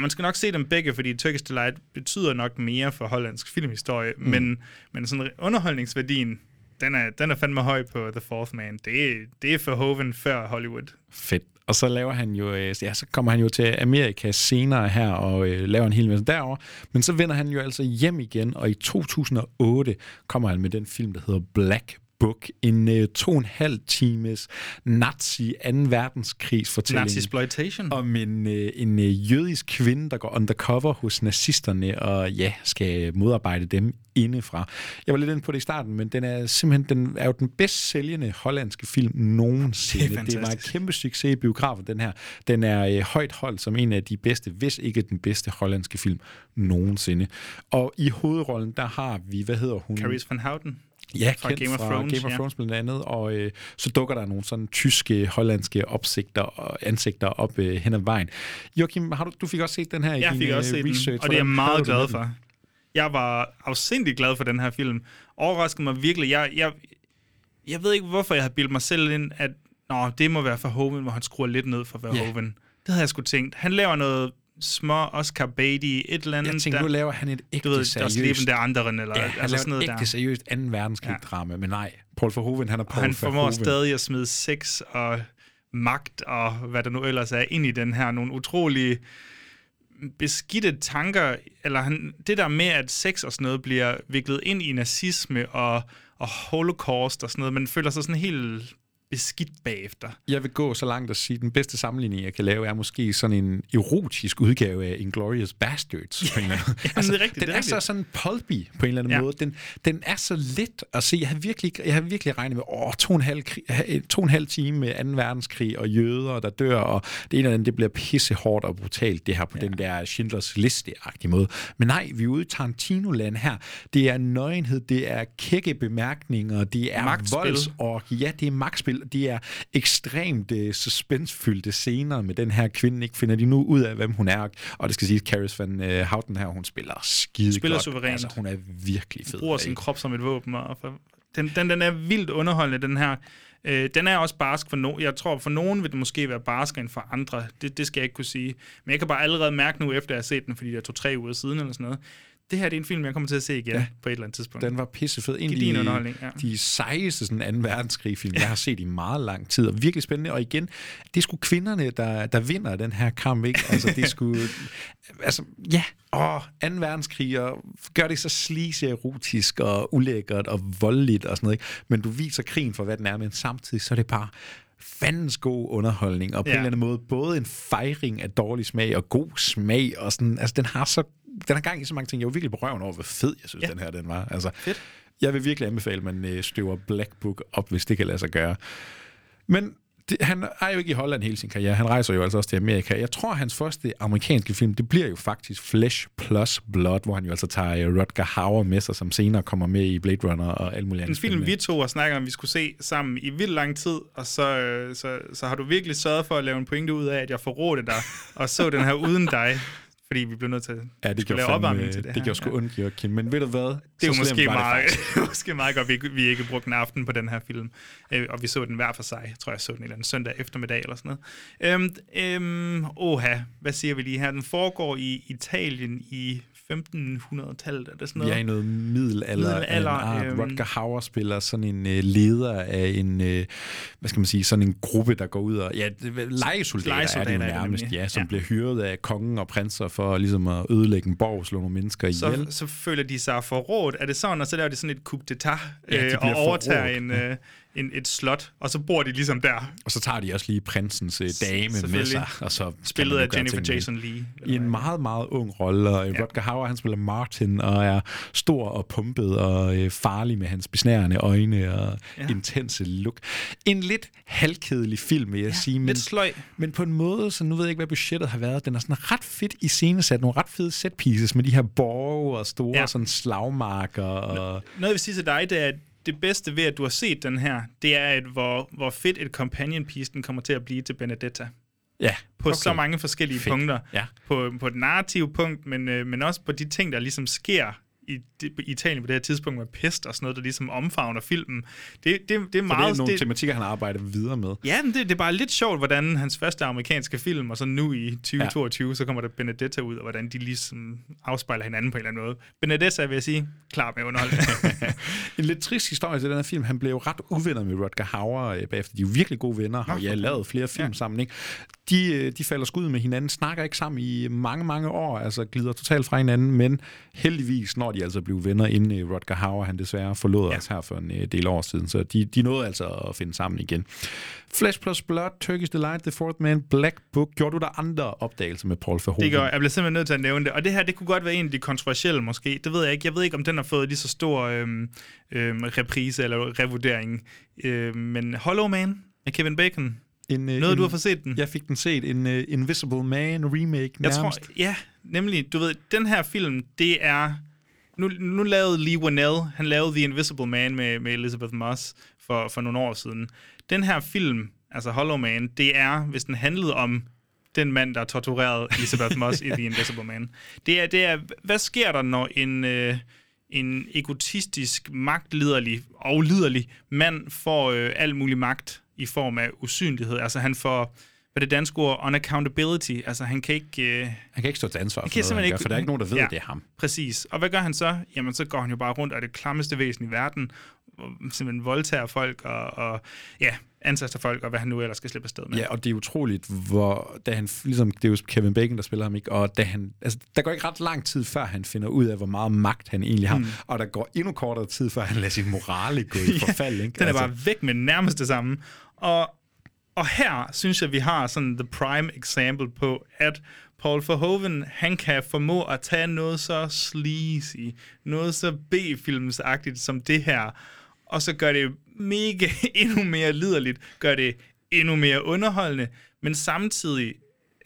Man skal nok se dem begge, fordi Turkish Delight betyder nok mere for hollandsk filmhistorie, mm. men, men sådan underholdningsværdien, den er, den er fandme høj på The Fourth Man. Det, det er for Hoven før Hollywood. Fedt. Og så laver han jo, øh, ja, så kommer han jo til Amerika senere her og øh, laver en hel masse derover. Men så vender han jo altså hjem igen, og i 2008 kommer han med den film, der hedder Black Book, en uh, to og en halv times nazi 2. verdenskrigs fortælling. Nazi-exploitation. Om en, uh, en uh, jødisk kvinde, der går undercover hos nazisterne og ja, skal modarbejde dem indefra. Jeg var lidt inde på det i starten, men den er simpelthen den er jo den bedst sælgende hollandske film nogensinde. Det, det var en kæmpe succes i biografen, den her. Den er uh, højt holdt som en af de bedste, hvis ikke den bedste hollandske film nogensinde. Og i hovedrollen, der har vi, hvad hedder hun? Caris van Houten. Ja, fra kendt Game of fra Thrones, Game of ja. Thrones blandt andet, og øh, så dukker der nogle sådan tyske, hollandske opsigter og ansigter op øh, hen ad vejen. Joachim, har du, du fik også set den her i Jeg din fik også øh, set research. den, og det er jeg meget glad for. Jeg var afsindig glad for den her film. Overraskede mig virkelig. Jeg, jeg, jeg ved ikke, hvorfor jeg havde bildt mig selv ind, at Nå, det må være Verhoeven, hvor han skruer lidt ned for Verhoeven. Yeah. Det havde jeg sgu tænkt. Han laver noget små Oscar Beatty, et eller andet. Jeg tænkte, der, nu laver han et ægte du ved, seriøst... Der Leben der anderen, eller ja, han altså sådan noget et ægte der. seriøst 2. verdenskrig-drama, men nej, Paul Verhoeven, han er Og Paul han formår Verhoeven. stadig at smide sex og magt og hvad der nu ellers er ind i den her. Nogle utrolige beskidte tanker, eller han, det der med, at sex og sådan noget bliver viklet ind i nazisme og, og holocaust og sådan noget, man føler sig sådan helt beskidt bagefter. Jeg vil gå så langt at sige, at den bedste sammenligning, jeg kan lave, er måske sådan en erotisk udgave af Inglourious Bastards. På en eller anden. Jamen, det er rigtigt, den det er er så sådan pulpy på en eller anden Ja. ja. måde. Den, den er så let at se. Jeg har virkelig, jeg har virkelig regnet med, åh, to og en halv, to og en halv time med 2. verdenskrig og jøder, der dør, og det ene eller andet, det bliver pissehårdt og brutalt, det her på ja. den der Schindlers Liste-agtige måde. Men nej, vi er ude i Tarantino-land her. Det er nøgenhed, det er kække bemærkninger, det er Magtspil. volds og ja, det er magtspil. De er ekstremt uh, suspensfyldte scener med den her kvinde. Ikke finder de nu ud af, hvem hun er. Og det skal sige, at Caris van uh, Houten her, hun spiller skide Spiller godt. suverænt. Altså, hun er virkelig fed. bruger sin krop som et våben. Og for, den, den, den er vildt underholdende, den her. Øh, den er også barsk for nogen. Jeg tror, for nogen vil det måske være barskere end for andre. Det, det skal jeg ikke kunne sige. Men jeg kan bare allerede mærke nu, efter jeg har set den, fordi det er to-tre uger siden eller sådan noget. Det her det er en film, jeg kommer til at se igen ja. på et eller andet tidspunkt. Den var pissefed. En af de, ja. de sejeste sådan 2. verdenskrig-film, jeg har set i meget lang tid. Og virkelig spændende. Og igen, det er sgu kvinderne, der, der vinder den her kamp. Ikke? Altså, det er sgu... altså, ja. Åh, 2. verdenskrig, og gør det så sleazy, erotisk og ulækkert og voldeligt og sådan noget. Ikke? Men du viser krigen for, hvad den er, men samtidig så er det bare fandens god underholdning, og på Ja. en eller anden måde både en fejring af dårlig smag og god smag, og sådan, altså den har så, den har gang i så mange ting. Jeg var virkelig på røven over, hvor fed jeg synes, Ja. den her den var. Altså, Fedt. Jeg vil virkelig anbefale, at man øh, støver Black Book op, hvis det kan lade sig gøre. Men det, han er jo ikke i Holland hele sin karriere. Han rejser jo altså også til Amerika. Jeg tror, hans første amerikanske film, det bliver jo faktisk Flesh Plus Blood, hvor han jo altså tager øh, Rutger Hauer med sig, som senere kommer med i Blade Runner og alt muligt En andet. film, spændende. vi to og snakker om, vi skulle se sammen i vildt lang tid, og så, øh, så, så har du virkelig sørget for at lave en pointe ud af, at jeg forrådte dig, og så den her uden dig, fordi vi blev nødt til Ja, det lave opvarmning til det, det, det her. gjorde sgu ondt, Joachim. Men ved du hvad? Det er jo måske det meget, måske meget godt, vi, ikke- vi ikke brugte en aften på den her film. Øh, og vi så den hver for sig. Jeg tror, jeg så den en eller anden søndag eftermiddag eller sådan noget. Øhm, øhm, oha, hvad siger vi lige her? Den foregår i Italien i 1500-tallet. Er det sådan noget? er i noget middelalder, Middelalder, en art. øhm. Rutger Hauer spiller sådan en uh, leder af en, uh, hvad skal man sige, sådan en gruppe, der går ud og, ja, det- lejesoldater, Lejesoldater er det jo det nærmest, nemlig. ja, som Ja. ja. bliver hyret af kongen og prinser for ligesom at ødelægge en borg og slå nogle mennesker ihjel. så, så føler de sig forrådt. Er det sådan, og så laver de sådan et coup d'etat Ja, de øh, og bliver overtager forrådt. en, Ja. øh, en, et slot, og så bor de ligesom der. Og så tager de også lige prinsens øh, dame med sig. Og så Spillet af Jennifer. Jason Leigh. I en meget, meget ung rolle, og ja. Rutger Hauer, han spiller Martin, og er stor og pumpet og øh, farlig med hans besnærende øjne og Ja. intense look. En lidt halvkedelig film, vil jeg ja, sige. Men, lidt sløj. Men på en måde, så nu ved jeg ikke, hvad budgettet har været. Den er sådan ret fedt i scenesat. Nogle ret fede set pieces med de her borge og store ja. sådan slagmarker. Og... Noget, jeg vil sige til dig, det er, at det bedste ved, at du har set den her, det er, at hvor, hvor fedt et companion piece den kommer til at blive til Benedetta. Ja, På okay. så mange forskellige Fedt. punkter. Ja. På, på et narrative punkt, men, øh, men også på de ting, der ligesom sker i, i Italien på det her tidspunkt med pest og sådan noget, der ligesom omfavner filmen. Det, det, det er Så meget... det er nogle det, tematikker, han arbejder videre med. Ja, men det, det er bare lidt sjovt, hvordan hans første amerikanske film, og så nu i 2022, ja. så kommer der Benedetta ud, og hvordan de ligesom afspejler hinanden på en eller anden måde. Benedetta, vil jeg sige, klar med underholdning. en lidt trist historie til den her film. Han blev jo ret uvenner med Rutger Hauer øh, bagefter. De er jo virkelig gode venner, og jeg har lavet flere film ja. sammen. Ikke? De, øh, de falder skud med hinanden, snakker ikke sammen i mange, mange år, altså glider totalt fra hinanden, men heldigvis når de altså blive venner, inden øh, Rutger Hauer han desværre forlod ja. os her for en øh, del år siden. Så de, de nåede altså at finde sammen igen. Flesh plus Blood, Turkish Delight, The Fourth Man, Black Book. Gjorde du der andre opdagelser med Paul Verhoeven? Det gør, jeg bliver simpelthen nødt til at nævne det. Og det her, det kunne godt være en af de kontroversielle måske. Det ved jeg ikke. Jeg ved ikke, om den har fået lige så stor øhm, øhm, reprise eller revurdering. Øhm, men Hollow Man med Kevin Bacon. En, øh, Noget, en, du har fået set den? Jeg fik den set. En uh, Invisible Man remake Jeg tror, nærmest. ja, nemlig, du ved, den her film, det er... Nu, nu lavede Lee Winnell, han lavede The Invisible Man med, med Elizabeth Moss for, for nogle år siden. Den her film, altså Hollow Man, det er, hvis den handlede om den mand, der torturerede Elizabeth Moss i The Invisible Man. Det er, det er, hvad sker der, når en, øh, en egotistisk, magtliderlig og liderlig mand får øh, al mulig magt i form af usynlighed? Altså han får, hvad det danske ord, unaccountability. Altså han kan ikke... Øh, Han kan ikke stå til ansvar for kan noget, han ikke, gør, for der er ikke nogen, der ved, at det er ham. Præcis. Og hvad gør han så? Jamen, så går han jo bare rundt og er det klammeste væsen i verden, og simpelthen voldtager folk og, og ja, ansætter folk, og hvad han nu ellers skal slippe afsted med. Ja, og det er utroligt, hvor da han, ligesom, det er jo Kevin Bacon, der spiller ham, ikke? og da han, altså, der går ikke ret lang tid, før han finder ud af, hvor meget magt han egentlig har, Mm. og der går endnu kortere tid, før han lader sin morale gå i forfald. Ikke? Altså, Den er bare væk med nærmest det samme. Og, og her synes jeg, vi har sådan the prime example på, at Paul Verhoeven, han kan formå at tage noget så sleazy, noget så B-filmsagtigt som det her, og så gør det mega endnu mere liderligt, gør det endnu mere underholdende, men samtidig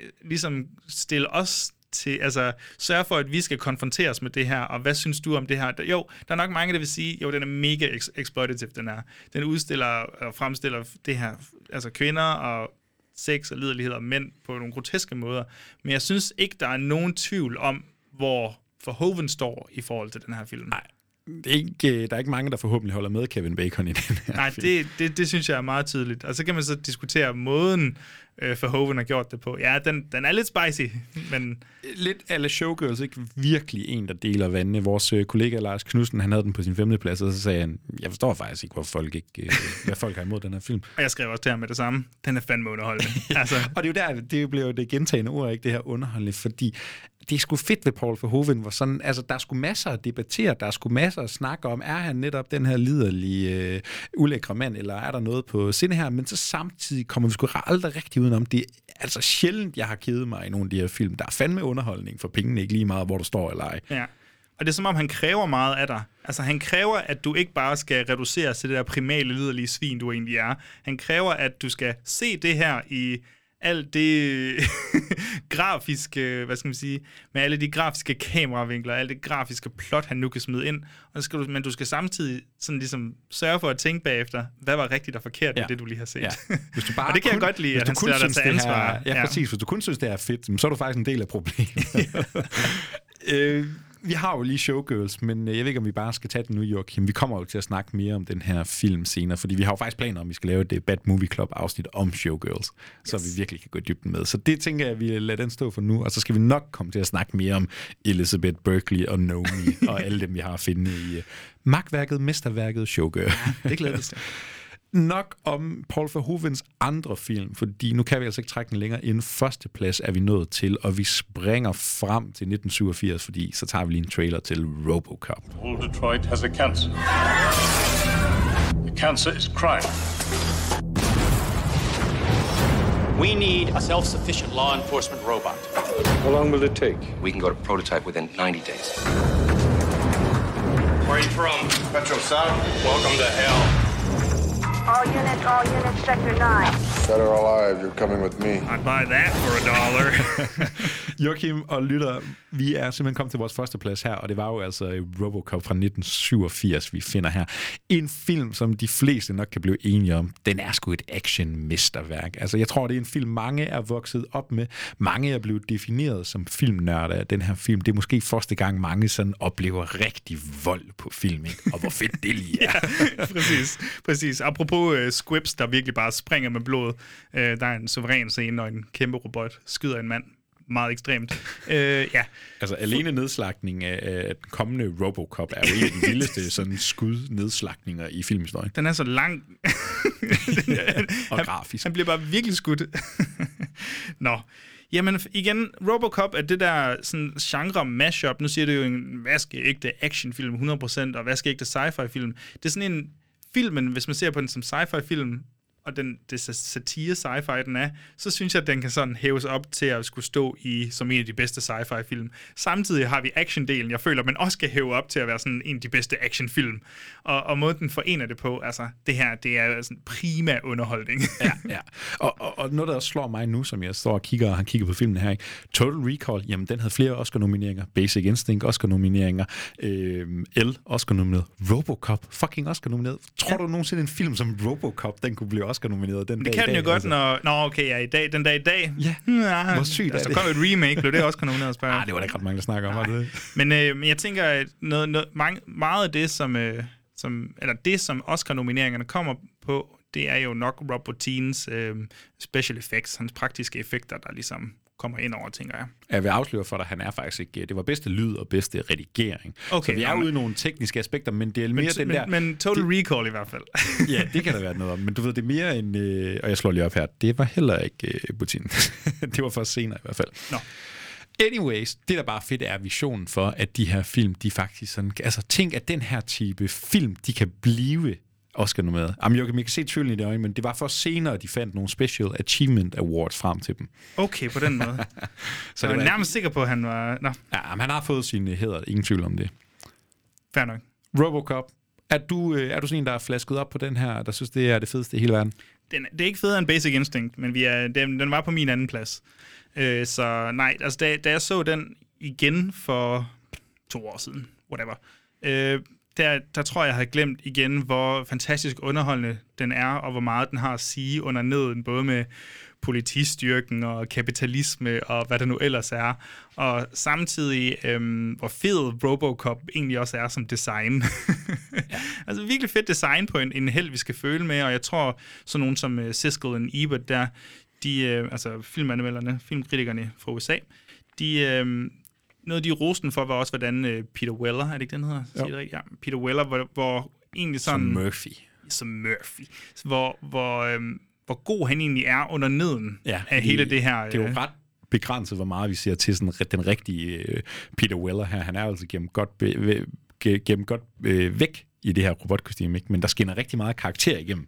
øh, ligesom stille os til, altså sørge for, at vi skal konfronteres med det her, og hvad synes du om det her? Jo, der er nok mange, der vil sige, jo, den er mega exploitative, den er. Den udstiller og fremstiller det her, altså kvinder og sex og liderlighed og mænd på nogle groteske måder. Men jeg synes ikke, der er nogen tvivl om, hvor Verhoeven står i forhold til den her film. Nej, det er ikke, øh, der er ikke mange, der forhåbentlig holder med Kevin Bacon i den her Nej film. det, det, det synes jeg er meget tydeligt. Og så kan man så diskutere måden, øh, Verhoeven har gjort det på. Ja, den, den er lidt spicy, men... Lidt alle Showgirls, ikke virkelig en, der deler vandene. Vores øh, kollega Lars Knudsen, han havde den på sin femte plads, og så sagde han, jeg forstår faktisk ikke, hvor folk ikke, øh, hvad folk har imod den her film. Og jeg skrev også til ham med det samme. Den er fandme underholdende. altså, Og det er jo der, det bliver jo det gentagende ord, ikke det her underholdende, fordi det er sgu fedt ved Paul Verhoeven, hvor sådan, altså der er sgu masser at debattere, der er sgu masser at snakke om, er han netop den her liderlige, øh, ulækre mand, eller er der noget på sinde her, men så samtidig kommer vi sgu aldrig rigtig udenom, det er altså sjældent, jeg har kedet mig i nogle af de her film, der er fandme underholdning for pengene, ikke lige meget, hvor du står eller ej. Ja. Og det er som om, han kræver meget af dig. Altså, han kræver, at du ikke bare skal reduceres til det der primale, liderlige svin, du egentlig er. Han kræver, at du skal se det her i alt det grafiske, hvad skal man sige, med alle de grafiske kameravinkler, alle det grafiske plot, han nu kan smide ind. Og så skal du, men du skal samtidig sådan ligesom sørge for at tænke bagefter, hvad var rigtigt og forkert ja. Med det, du lige har set. Ja. Hvis du bare og det kan kun, jeg godt lide, at du han kun stiller dig synes, til det ansvar. Her, ja, ja, præcis. Hvis du kun synes, det er fedt, så er du faktisk en del af problemet. øh, vi har jo lige Showgirls, men øh, jeg ved ikke, om vi bare skal tage den nu, Joachim. Vi kommer jo til at snakke mere om den her film senere, fordi vi har jo faktisk planer om, at vi skal lave et øh, Bad Movie Club afsnit om Showgirls, yes. så vi virkelig kan gå i dybden med. Så det tænker jeg, at vi lader den stå for nu, og så skal vi nok komme til at snakke mere om Elizabeth Berkley og Naomi og alle dem, vi har at finde i magtværket, mesterværket Showgirl. Ja, det glæder til. Nok om Paul Verhoevens andre film, fordi nu kan vi altså ikke trække den længere. En førsteplads er vi nået til, og vi springer frem til 1987, fordi så tager vi lige en trailer til Robocop. All Detroit has a cancer. The Cancer is crime. We need a self-sufficient law enforcement robot. How long will it take? We can go to prototype within 90 days. Where are you from? Metro South. Welcome to hell. All units, all units, sector 9. Dead or alive, you're coming with me. I'd buy that for a dollar. Joachim og Lytter, vi er simpelthen kommet til vores første plads her, og det var jo altså Robocop fra 1987, vi finder her. En film, som de fleste nok kan blive enige om, den er sgu et action-mesterværk. Altså, jeg tror, det er en film, mange er vokset op med. Mange er blevet defineret som filmnørder af den her film. Det er måske første gang, mange sådan oplever rigtig vold på film, ikke? Og hvor fedt det lige er. ja, præcis. præcis. Apropos uh, squibs, der virkelig bare springer med blod. Uh, der er en suveræn scene, når en kæmpe robot skyder en mand meget ekstremt. Uh, ja. Altså alene nedslagning af, af den kommende Robocop er jo en af de vildeste sådan skud-nedslagninger i filmhistorien. Den er så lang. og han, grafisk. Han bliver bare virkelig skudt. Nå. Jamen igen, Robocop er det der sådan genre mashup. Nu siger du jo en vaskeægte actionfilm 100%, og vaskeægte sci-fi film. Det er sådan en filmen, hvis man ser på den som sci-fi film, og den, det satire sci-fi, den er, så synes jeg, at den kan sådan hæves op til at skulle stå i som en af de bedste sci-fi film. Samtidig har vi actiondelen, jeg føler, man også skal hæve op til at være sådan en af de bedste actionfilm. Og, og måden den forener det på, altså det her, det er sådan prima underholdning. ja, ja. Og, og, og noget, der slår mig nu, som jeg står og kigger, og han kigger på filmen her, ikke? Total Recall, jamen den havde flere Oscar-nomineringer. Basic Instinct, Oscar-nomineringer. Øh, L, Oscar-nomineret. Robocop, fucking Oscar-nomineret. Tror ja. du nogensinde en film som Robocop, den kunne blive Oscar-nomineret den det dag kan i den dag, jo godt, altså. når... Nå, okay, ja, i dag, den dag i dag. Ja, ja hvor sygt altså, er det? kom et remake, blev det også nomineret, spørger Ah, det var da ikke ret mange, der snakker om, var det? Men, øh, men jeg tænker, at noget, noget, mange, meget af det, som, øh, som, eller det, som Oscar-nomineringerne kommer på, det er jo nok Rob Bottin's øh, special effects, hans praktiske effekter, der ligesom kommer ind over, tænker jeg. Jeg vil afsløre for dig, han er faktisk ikke... Det var bedste lyd og bedste redigering. Okay, så vi er ude i nogle tekniske aspekter, men det er mere Men, den men, der... men Total det, Recall i hvert fald. ja, det kan der være noget om. Men du ved, det er mere en... Øh, og jeg slår lige op her. Det var heller ikke øh, Putin. det var først senere i hvert fald. Nå. Anyways, det der bare er fedt er visionen for, at de her film, de faktisk sådan... Altså, tænk, at den her type film, de kan blive Oscar nomineret. Jamen, jeg kan, jeg kan se tvivlen i det øje, men det var for senere, de fandt nogle Special Achievement Awards frem til dem. Okay, på den måde. så jeg er var nærmest sikker på, at han var... Nå, Ja, men han har fået sine hæder, ingen tvivl om det. fair nok. Robocop, er du, øh, er du sådan en, der er flasket op på den her, der synes, det er det fedeste i hele verden? Den, det er ikke federe end Basic Instinct, men vi er, den, den var på min anden plads. Øh, så nej, altså da, da jeg så den igen for to år siden, whatever, øh, der, der tror jeg, jeg havde glemt igen, hvor fantastisk underholdende den er, og hvor meget den har at sige under neden, både med politistyrken og kapitalisme og hvad der nu ellers er. Og samtidig, øhm, hvor fed Robocop egentlig også er som design. ja. altså virkelig fedt design på en, en held, vi skal føle med, og jeg tror, sådan nogen som uh, Siskel og Ebert der, de, øh, altså filmanmelderne, filmkritikerne fra USA, de, øh, noget de rosten for var også, hvordan øh, Peter Weller, er det ikke den hedder? Rigtigt? Ja, Peter Weller, hvor, hvor egentlig sådan... Som Murphy. Som Murphy. Hvor, hvor, øh, hvor god han egentlig er under neden Ja, af hele det her... Det er jo øh, ret begrænset, hvor meget vi ser til sådan, den rigtige øh, Peter Weller her. Han er altså gemt godt, be, ve- ge- gemt godt øh, væk i det her robotkostyme, ikke? men der skinner rigtig meget karakter igennem.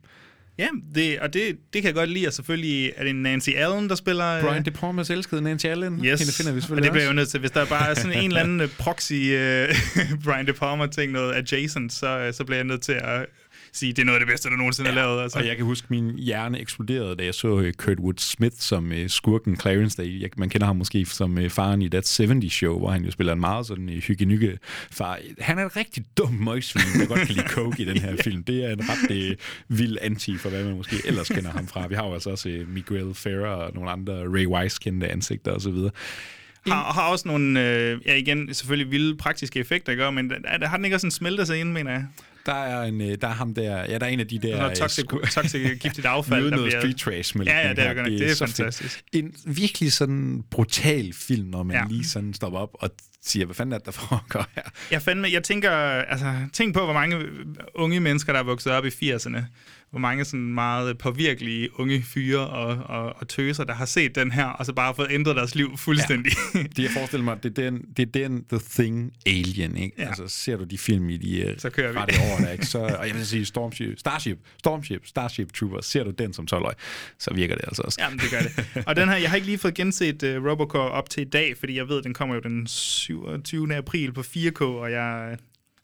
Ja, det, og det, det kan jeg godt lide, og selvfølgelig er det Nancy Allen, der spiller... øh, Brian De Palmas elskede Nancy Allen. Yes, Hende finder vi og selvfølgelig det bliver jeg jo nødt til. Hvis der bare er sådan en eller anden øh, proxy uh, Brian De Palma-ting, noget adjacent, så, øh, så bliver jeg nødt til at sige, det er noget af det bedste, der nogensinde ja, er lavet. Altså. Og jeg kan huske, min hjerne eksploderede, da jeg så øh, Kurt Wood Smith som øh, skurken Clarence. Der, jeg, man kender ham måske som øh, faren i That 70 Show, hvor han jo spiller en meget sådan hyggenykke far. Han er en rigtig dum møgsvin, der godt kan lide coke i den her film. Det er en ret øh, vild anti for, hvad man måske ellers kender ham fra. Vi har jo altså også Miguel Ferrer og nogle andre Ray Wise kendte ansigter osv. har, har også nogle, øh, ja igen, selvfølgelig vilde praktiske effekter, gør, men der, der har den ikke også en smelter sig ind, mener jeg? Der er, en, øh, der er ham der, ja, der er en af de der... Noget toxic, toxic giftigt affald, der noget bliver... street trash med Ja, ja, det er, nok. det er fantastisk. En virkelig sådan brutal film, når man ja. lige sådan stopper op og siger, hvad fanden er det, der foregår her? Jeg, fandme, jeg tænker, altså, tænk på, hvor mange unge mennesker, der er vokset op i 80'erne, hvor mange sådan meget påvirkelige unge fyre og, og, og tøser, der har set den her, og så bare fået ændret deres liv fuldstændig. Ja. Det jeg forestiller mig, det er den, det er den The Thing Alien, ikke? Ja. Altså, ser du de film i de øh, Så kører vi. rette år, der, ikke? Så, og jeg vil sige Stormship, Starship, Stormship, Starship Troopers, ser du den som 12-årig, så virker det altså også. Jamen, det gør det. Og den her, jeg har ikke lige fået genset uh, Robocop op til i dag, fordi jeg ved, den kommer jo den 27. april på 4K, og jeg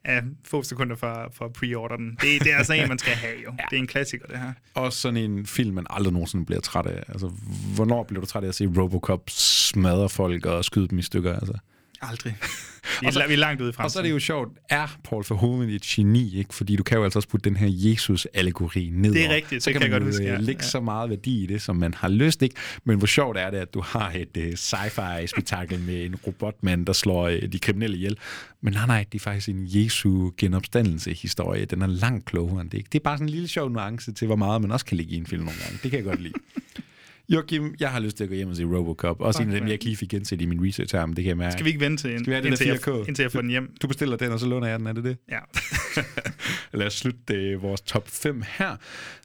er få sekunder fra, fra pre-order den. Det, det er altså en, man skal have jo. Ja. Det er en klassiker, det her. Også sådan en film, man aldrig nogensinde bliver træt af. Altså, hvornår bliver du træt af at se Robocop smadre folk og skyde dem i stykker? Altså? Aldrig. Vi er, vi er langt ude i fremtiden. Og så er det jo sjovt, er Paul Verhoeven et geni, ikke? Fordi du kan jo altså også putte den her Jesus-allegori ned. Det er rigtigt, så det kan, kan jeg godt huske, øh, ja. lægge Ja. så meget værdi i det, som man har lyst, ikke? Men hvor sjovt er det, at du har et uh, sci-fi-spektakel med en robotmand, der slår uh, de kriminelle ihjel. Men nej, nej, det er faktisk en Jesu genopstandelse-historie. Den er langt klogere end det, ikke? Det er bare sådan en lille sjov nuance til, hvor meget man også kan lægge i en film nogle gange. Det kan jeg godt lide. Joachim, jeg har lyst til at gå hjem og se Robocop. Også Fuck, en af dem, jeg ikke lige fik genset i min research her, men det kan jeg mærke. Skal vi ikke vente til, Skal vi have den indtil, der jeg, 4K? indtil jeg får den hjem? Du bestiller den, og så låner jeg den, er det det? Ja. Lad os slutte øh, vores top 5 her.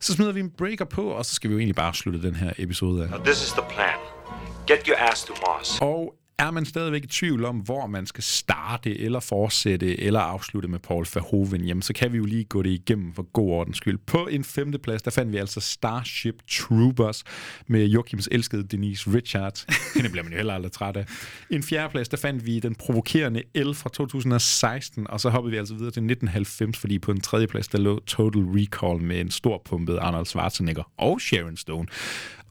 Så smider vi en breaker på, og så skal vi jo egentlig bare slutte den her episode af. Now, this is the plan. Get your ass to Mars. Og er man stadigvæk i tvivl om, hvor man skal starte, eller fortsætte, eller afslutte med Paul Verhoeven, jamen så kan vi jo lige gå det igennem for god ordens skyld. På en femteplads, der fandt vi altså Starship Troopers med Joachims elskede Denise Richards. Hende bliver man jo heller aldrig træt af. En fjerdeplads, der fandt vi den provokerende L fra 2016, og så hoppede vi altså videre til 1990, fordi på en tredjeplads, der lå Total Recall med en stor pumpet Arnold Schwarzenegger og Sharon Stone.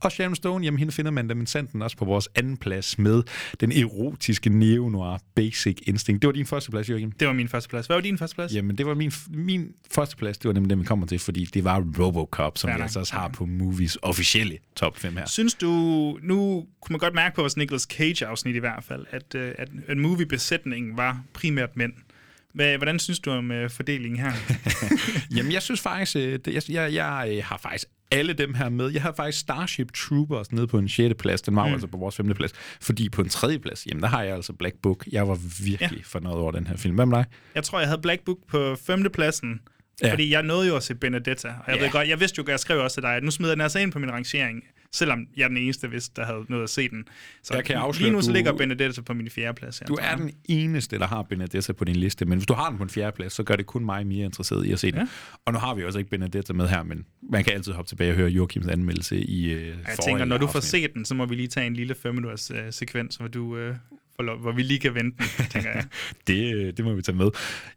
Og Sharon Stone, jamen hende finder man da sanden også på vores anden plads med den erotiske neo-noir Basic Instinct. Det var din første plads, Jørgen. Det var min første plads. Hvad var din første plads? Jamen, det var min, min første plads, det var nemlig den, vi kommer til, fordi det var Robocop, som Ja, vi altså også har på Movies officielle top 5 her. Synes du, nu kunne man godt mærke på vores Nicolas Cage-afsnit i hvert fald, at, øh, at, at movie-besætningen var primært mænd. Hvad, hvordan synes du om øh, fordelingen her? Jamen, jeg synes faktisk, øh, det, jeg, jeg, jeg har faktisk alle dem her med. Jeg har faktisk Starship Troopers nede på en 6. plads. Den var mm. Altså på vores 5. plads. Fordi på en 3. plads, jamen der har jeg altså Black Book. Jeg var virkelig ja. fornøjet over den her film. Med dig? Jeg tror, jeg havde Black Book på femtepladsen, Ja. ja. fordi jeg nåede jo at se Benedetta. Og jeg, Ja. ved godt, jeg vidste jo, jeg skrev også til dig, at nu smider jeg den altså ind på min rangering, selvom jeg er den eneste, hvis der havde noget at se den. Så Jeg kan afsløre, lige nu så du- ligger Benedetta på min fjerde plads. Her, Du er den eneste, der har Benedetta på din liste, men hvis du har den på en fjerde plads, så gør det kun mig mere interesseret i at se den. Ja. Og nu har vi også ikke Benedetta med her, men man kan altid hoppe tilbage og høre Joachims anmeldelse i øh, Jeg tænker, når du får set den, så må vi lige tage en lille 5 minutters øh, sekvens, hvor, du, øh, hvor vi lige kan vente den, tænker jeg. det, øh, det må vi tage med.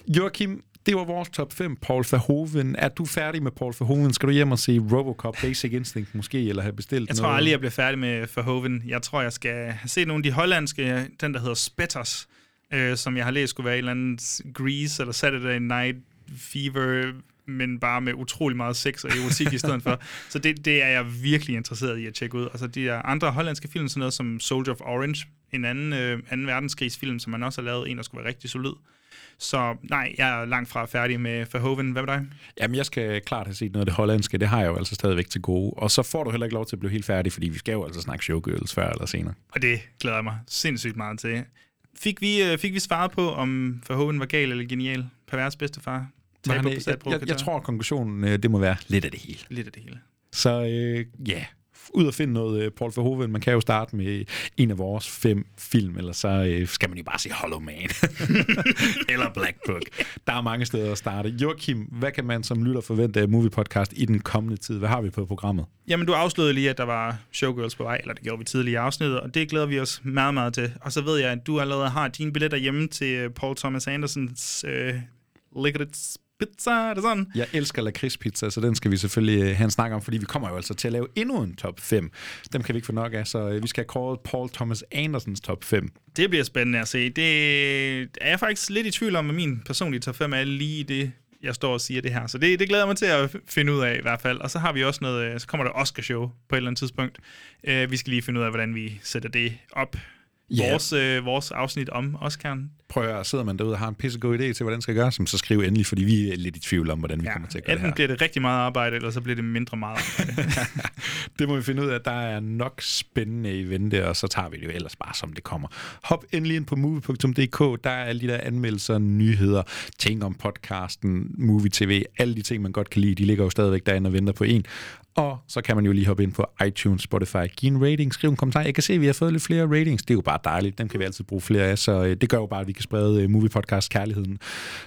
Joachim, det var vores top 5. Paul Verhoeven. Er du færdig med Paul Verhoeven? Skal du hjem og se Robocop Basic Instinct måske, eller have bestilt Jeg tror noget? aldrig, jeg bliver færdig med Verhoeven. Jeg tror, jeg skal set nogle af de hollandske, den der hedder Spetters, øh, som jeg har læst skulle være en eller anden Grease eller Saturday Night Fever, men bare med utrolig meget sex og erotik i stedet for. Så det, det er jeg virkelig interesseret i at tjekke ud. Og så de der andre hollandske film, sådan noget som Soldier of Orange, en anden, øh, anden verdenskrigsfilm, som man også har lavet, en, der skulle være rigtig solid. Så nej, jeg er langt fra færdig med Verhoeven. Hvad med dig? Jamen, jeg skal klart have set noget af det hollandske. Det har jeg jo altså stadigvæk til gode. Og så får du heller ikke lov til at blive helt færdig, fordi vi skal jo altså snakke showgirls før eller senere. Og det glæder jeg mig sindssygt meget til. Fik vi, øh, fik vi svaret på, om Verhoeven var gal eller genial? Pervers bedstefar? Men han jeg, jeg, jeg tror, at konklusionen øh, det må være lidt af det hele. Lidt af det hele. Så øh, ja, ud og finde noget øh, Paul Verhoeven. Man kan jo starte med en af vores fem film, eller så øh, skal man jo bare se Hollow Man. eller Black Book. Der er mange steder at starte. Joachim, hvad kan man som lytter forvente af Movie Podcast i den kommende tid? Hvad har vi på programmet? Jamen, du afslørede lige, at der var showgirls på vej, eller det gjorde vi tidligere i afsnittet, og det glæder vi os meget, meget til. Og så ved jeg, at du allerede har dine billetter hjemme til øh, Paul Thomas Andersons øh, Licorice Pizza, er det sådan? Jeg elsker lakridspizza, så den skal vi selvfølgelig øh, have en snak om, fordi vi kommer jo altså til at lave endnu en top 5. Dem kan vi ikke få nok af, så øh, vi skal have kåret Paul Thomas Andersons top 5. Det bliver spændende at se. Det er jeg faktisk lidt i tvivl om, at min personlige top 5 er lige det, jeg står og siger det her. Så det, det glæder jeg mig til at finde ud af i hvert fald. Og så har vi også noget, øh, så kommer der Oscar-show på et eller andet tidspunkt. Uh, vi skal lige finde ud af, hvordan vi sætter det op. Ja. Vores, uh, vores afsnit om Oscar'en, prøv at sidder man derude og har en pissegod idé til, hvordan det skal gøres, så skriv endelig, fordi vi er lidt i tvivl om, hvordan vi ja, kommer til at gøre det her. bliver det rigtig meget arbejde, eller så bliver det mindre meget arbejde. det må vi finde ud af. Der er nok spændende i vente, og så tager vi det jo ellers bare, som det kommer. Hop endelig ind på movie.dk. Der er alle de der anmeldelser, nyheder, ting om podcasten, movie tv, alle de ting, man godt kan lide, de ligger jo stadigvæk derinde og venter på en. Og så kan man jo lige hoppe ind på iTunes, Spotify, give en rating, skriv en kommentar. Jeg kan se, at vi har fået lidt flere ratings. Det er jo bare dejligt. Dem kan vi altid bruge flere af, så øh, det gør jo bare, at vi kan sprede øh, movie podcast kærligheden.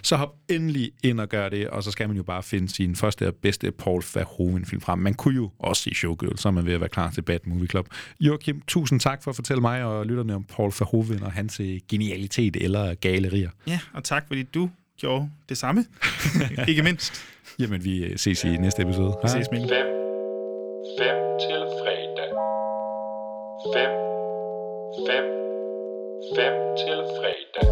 Så hop endelig ind og gør det, og så skal man jo bare finde sin første og bedste Paul Verhoeven film frem. Man kunne jo også se Showgirl, så er man ved at være klar til Bad Movie Club. Joachim, tusind tak for at fortælle mig og lytterne om Paul Verhoeven og hans øh, genialitet eller galerier. Ja, og tak fordi du gjorde det samme. Ikke mindst. Jamen, vi ses i næste episode. Vi ses, Mikkel. 5 til fredag. 5, 5, 5 til fredag.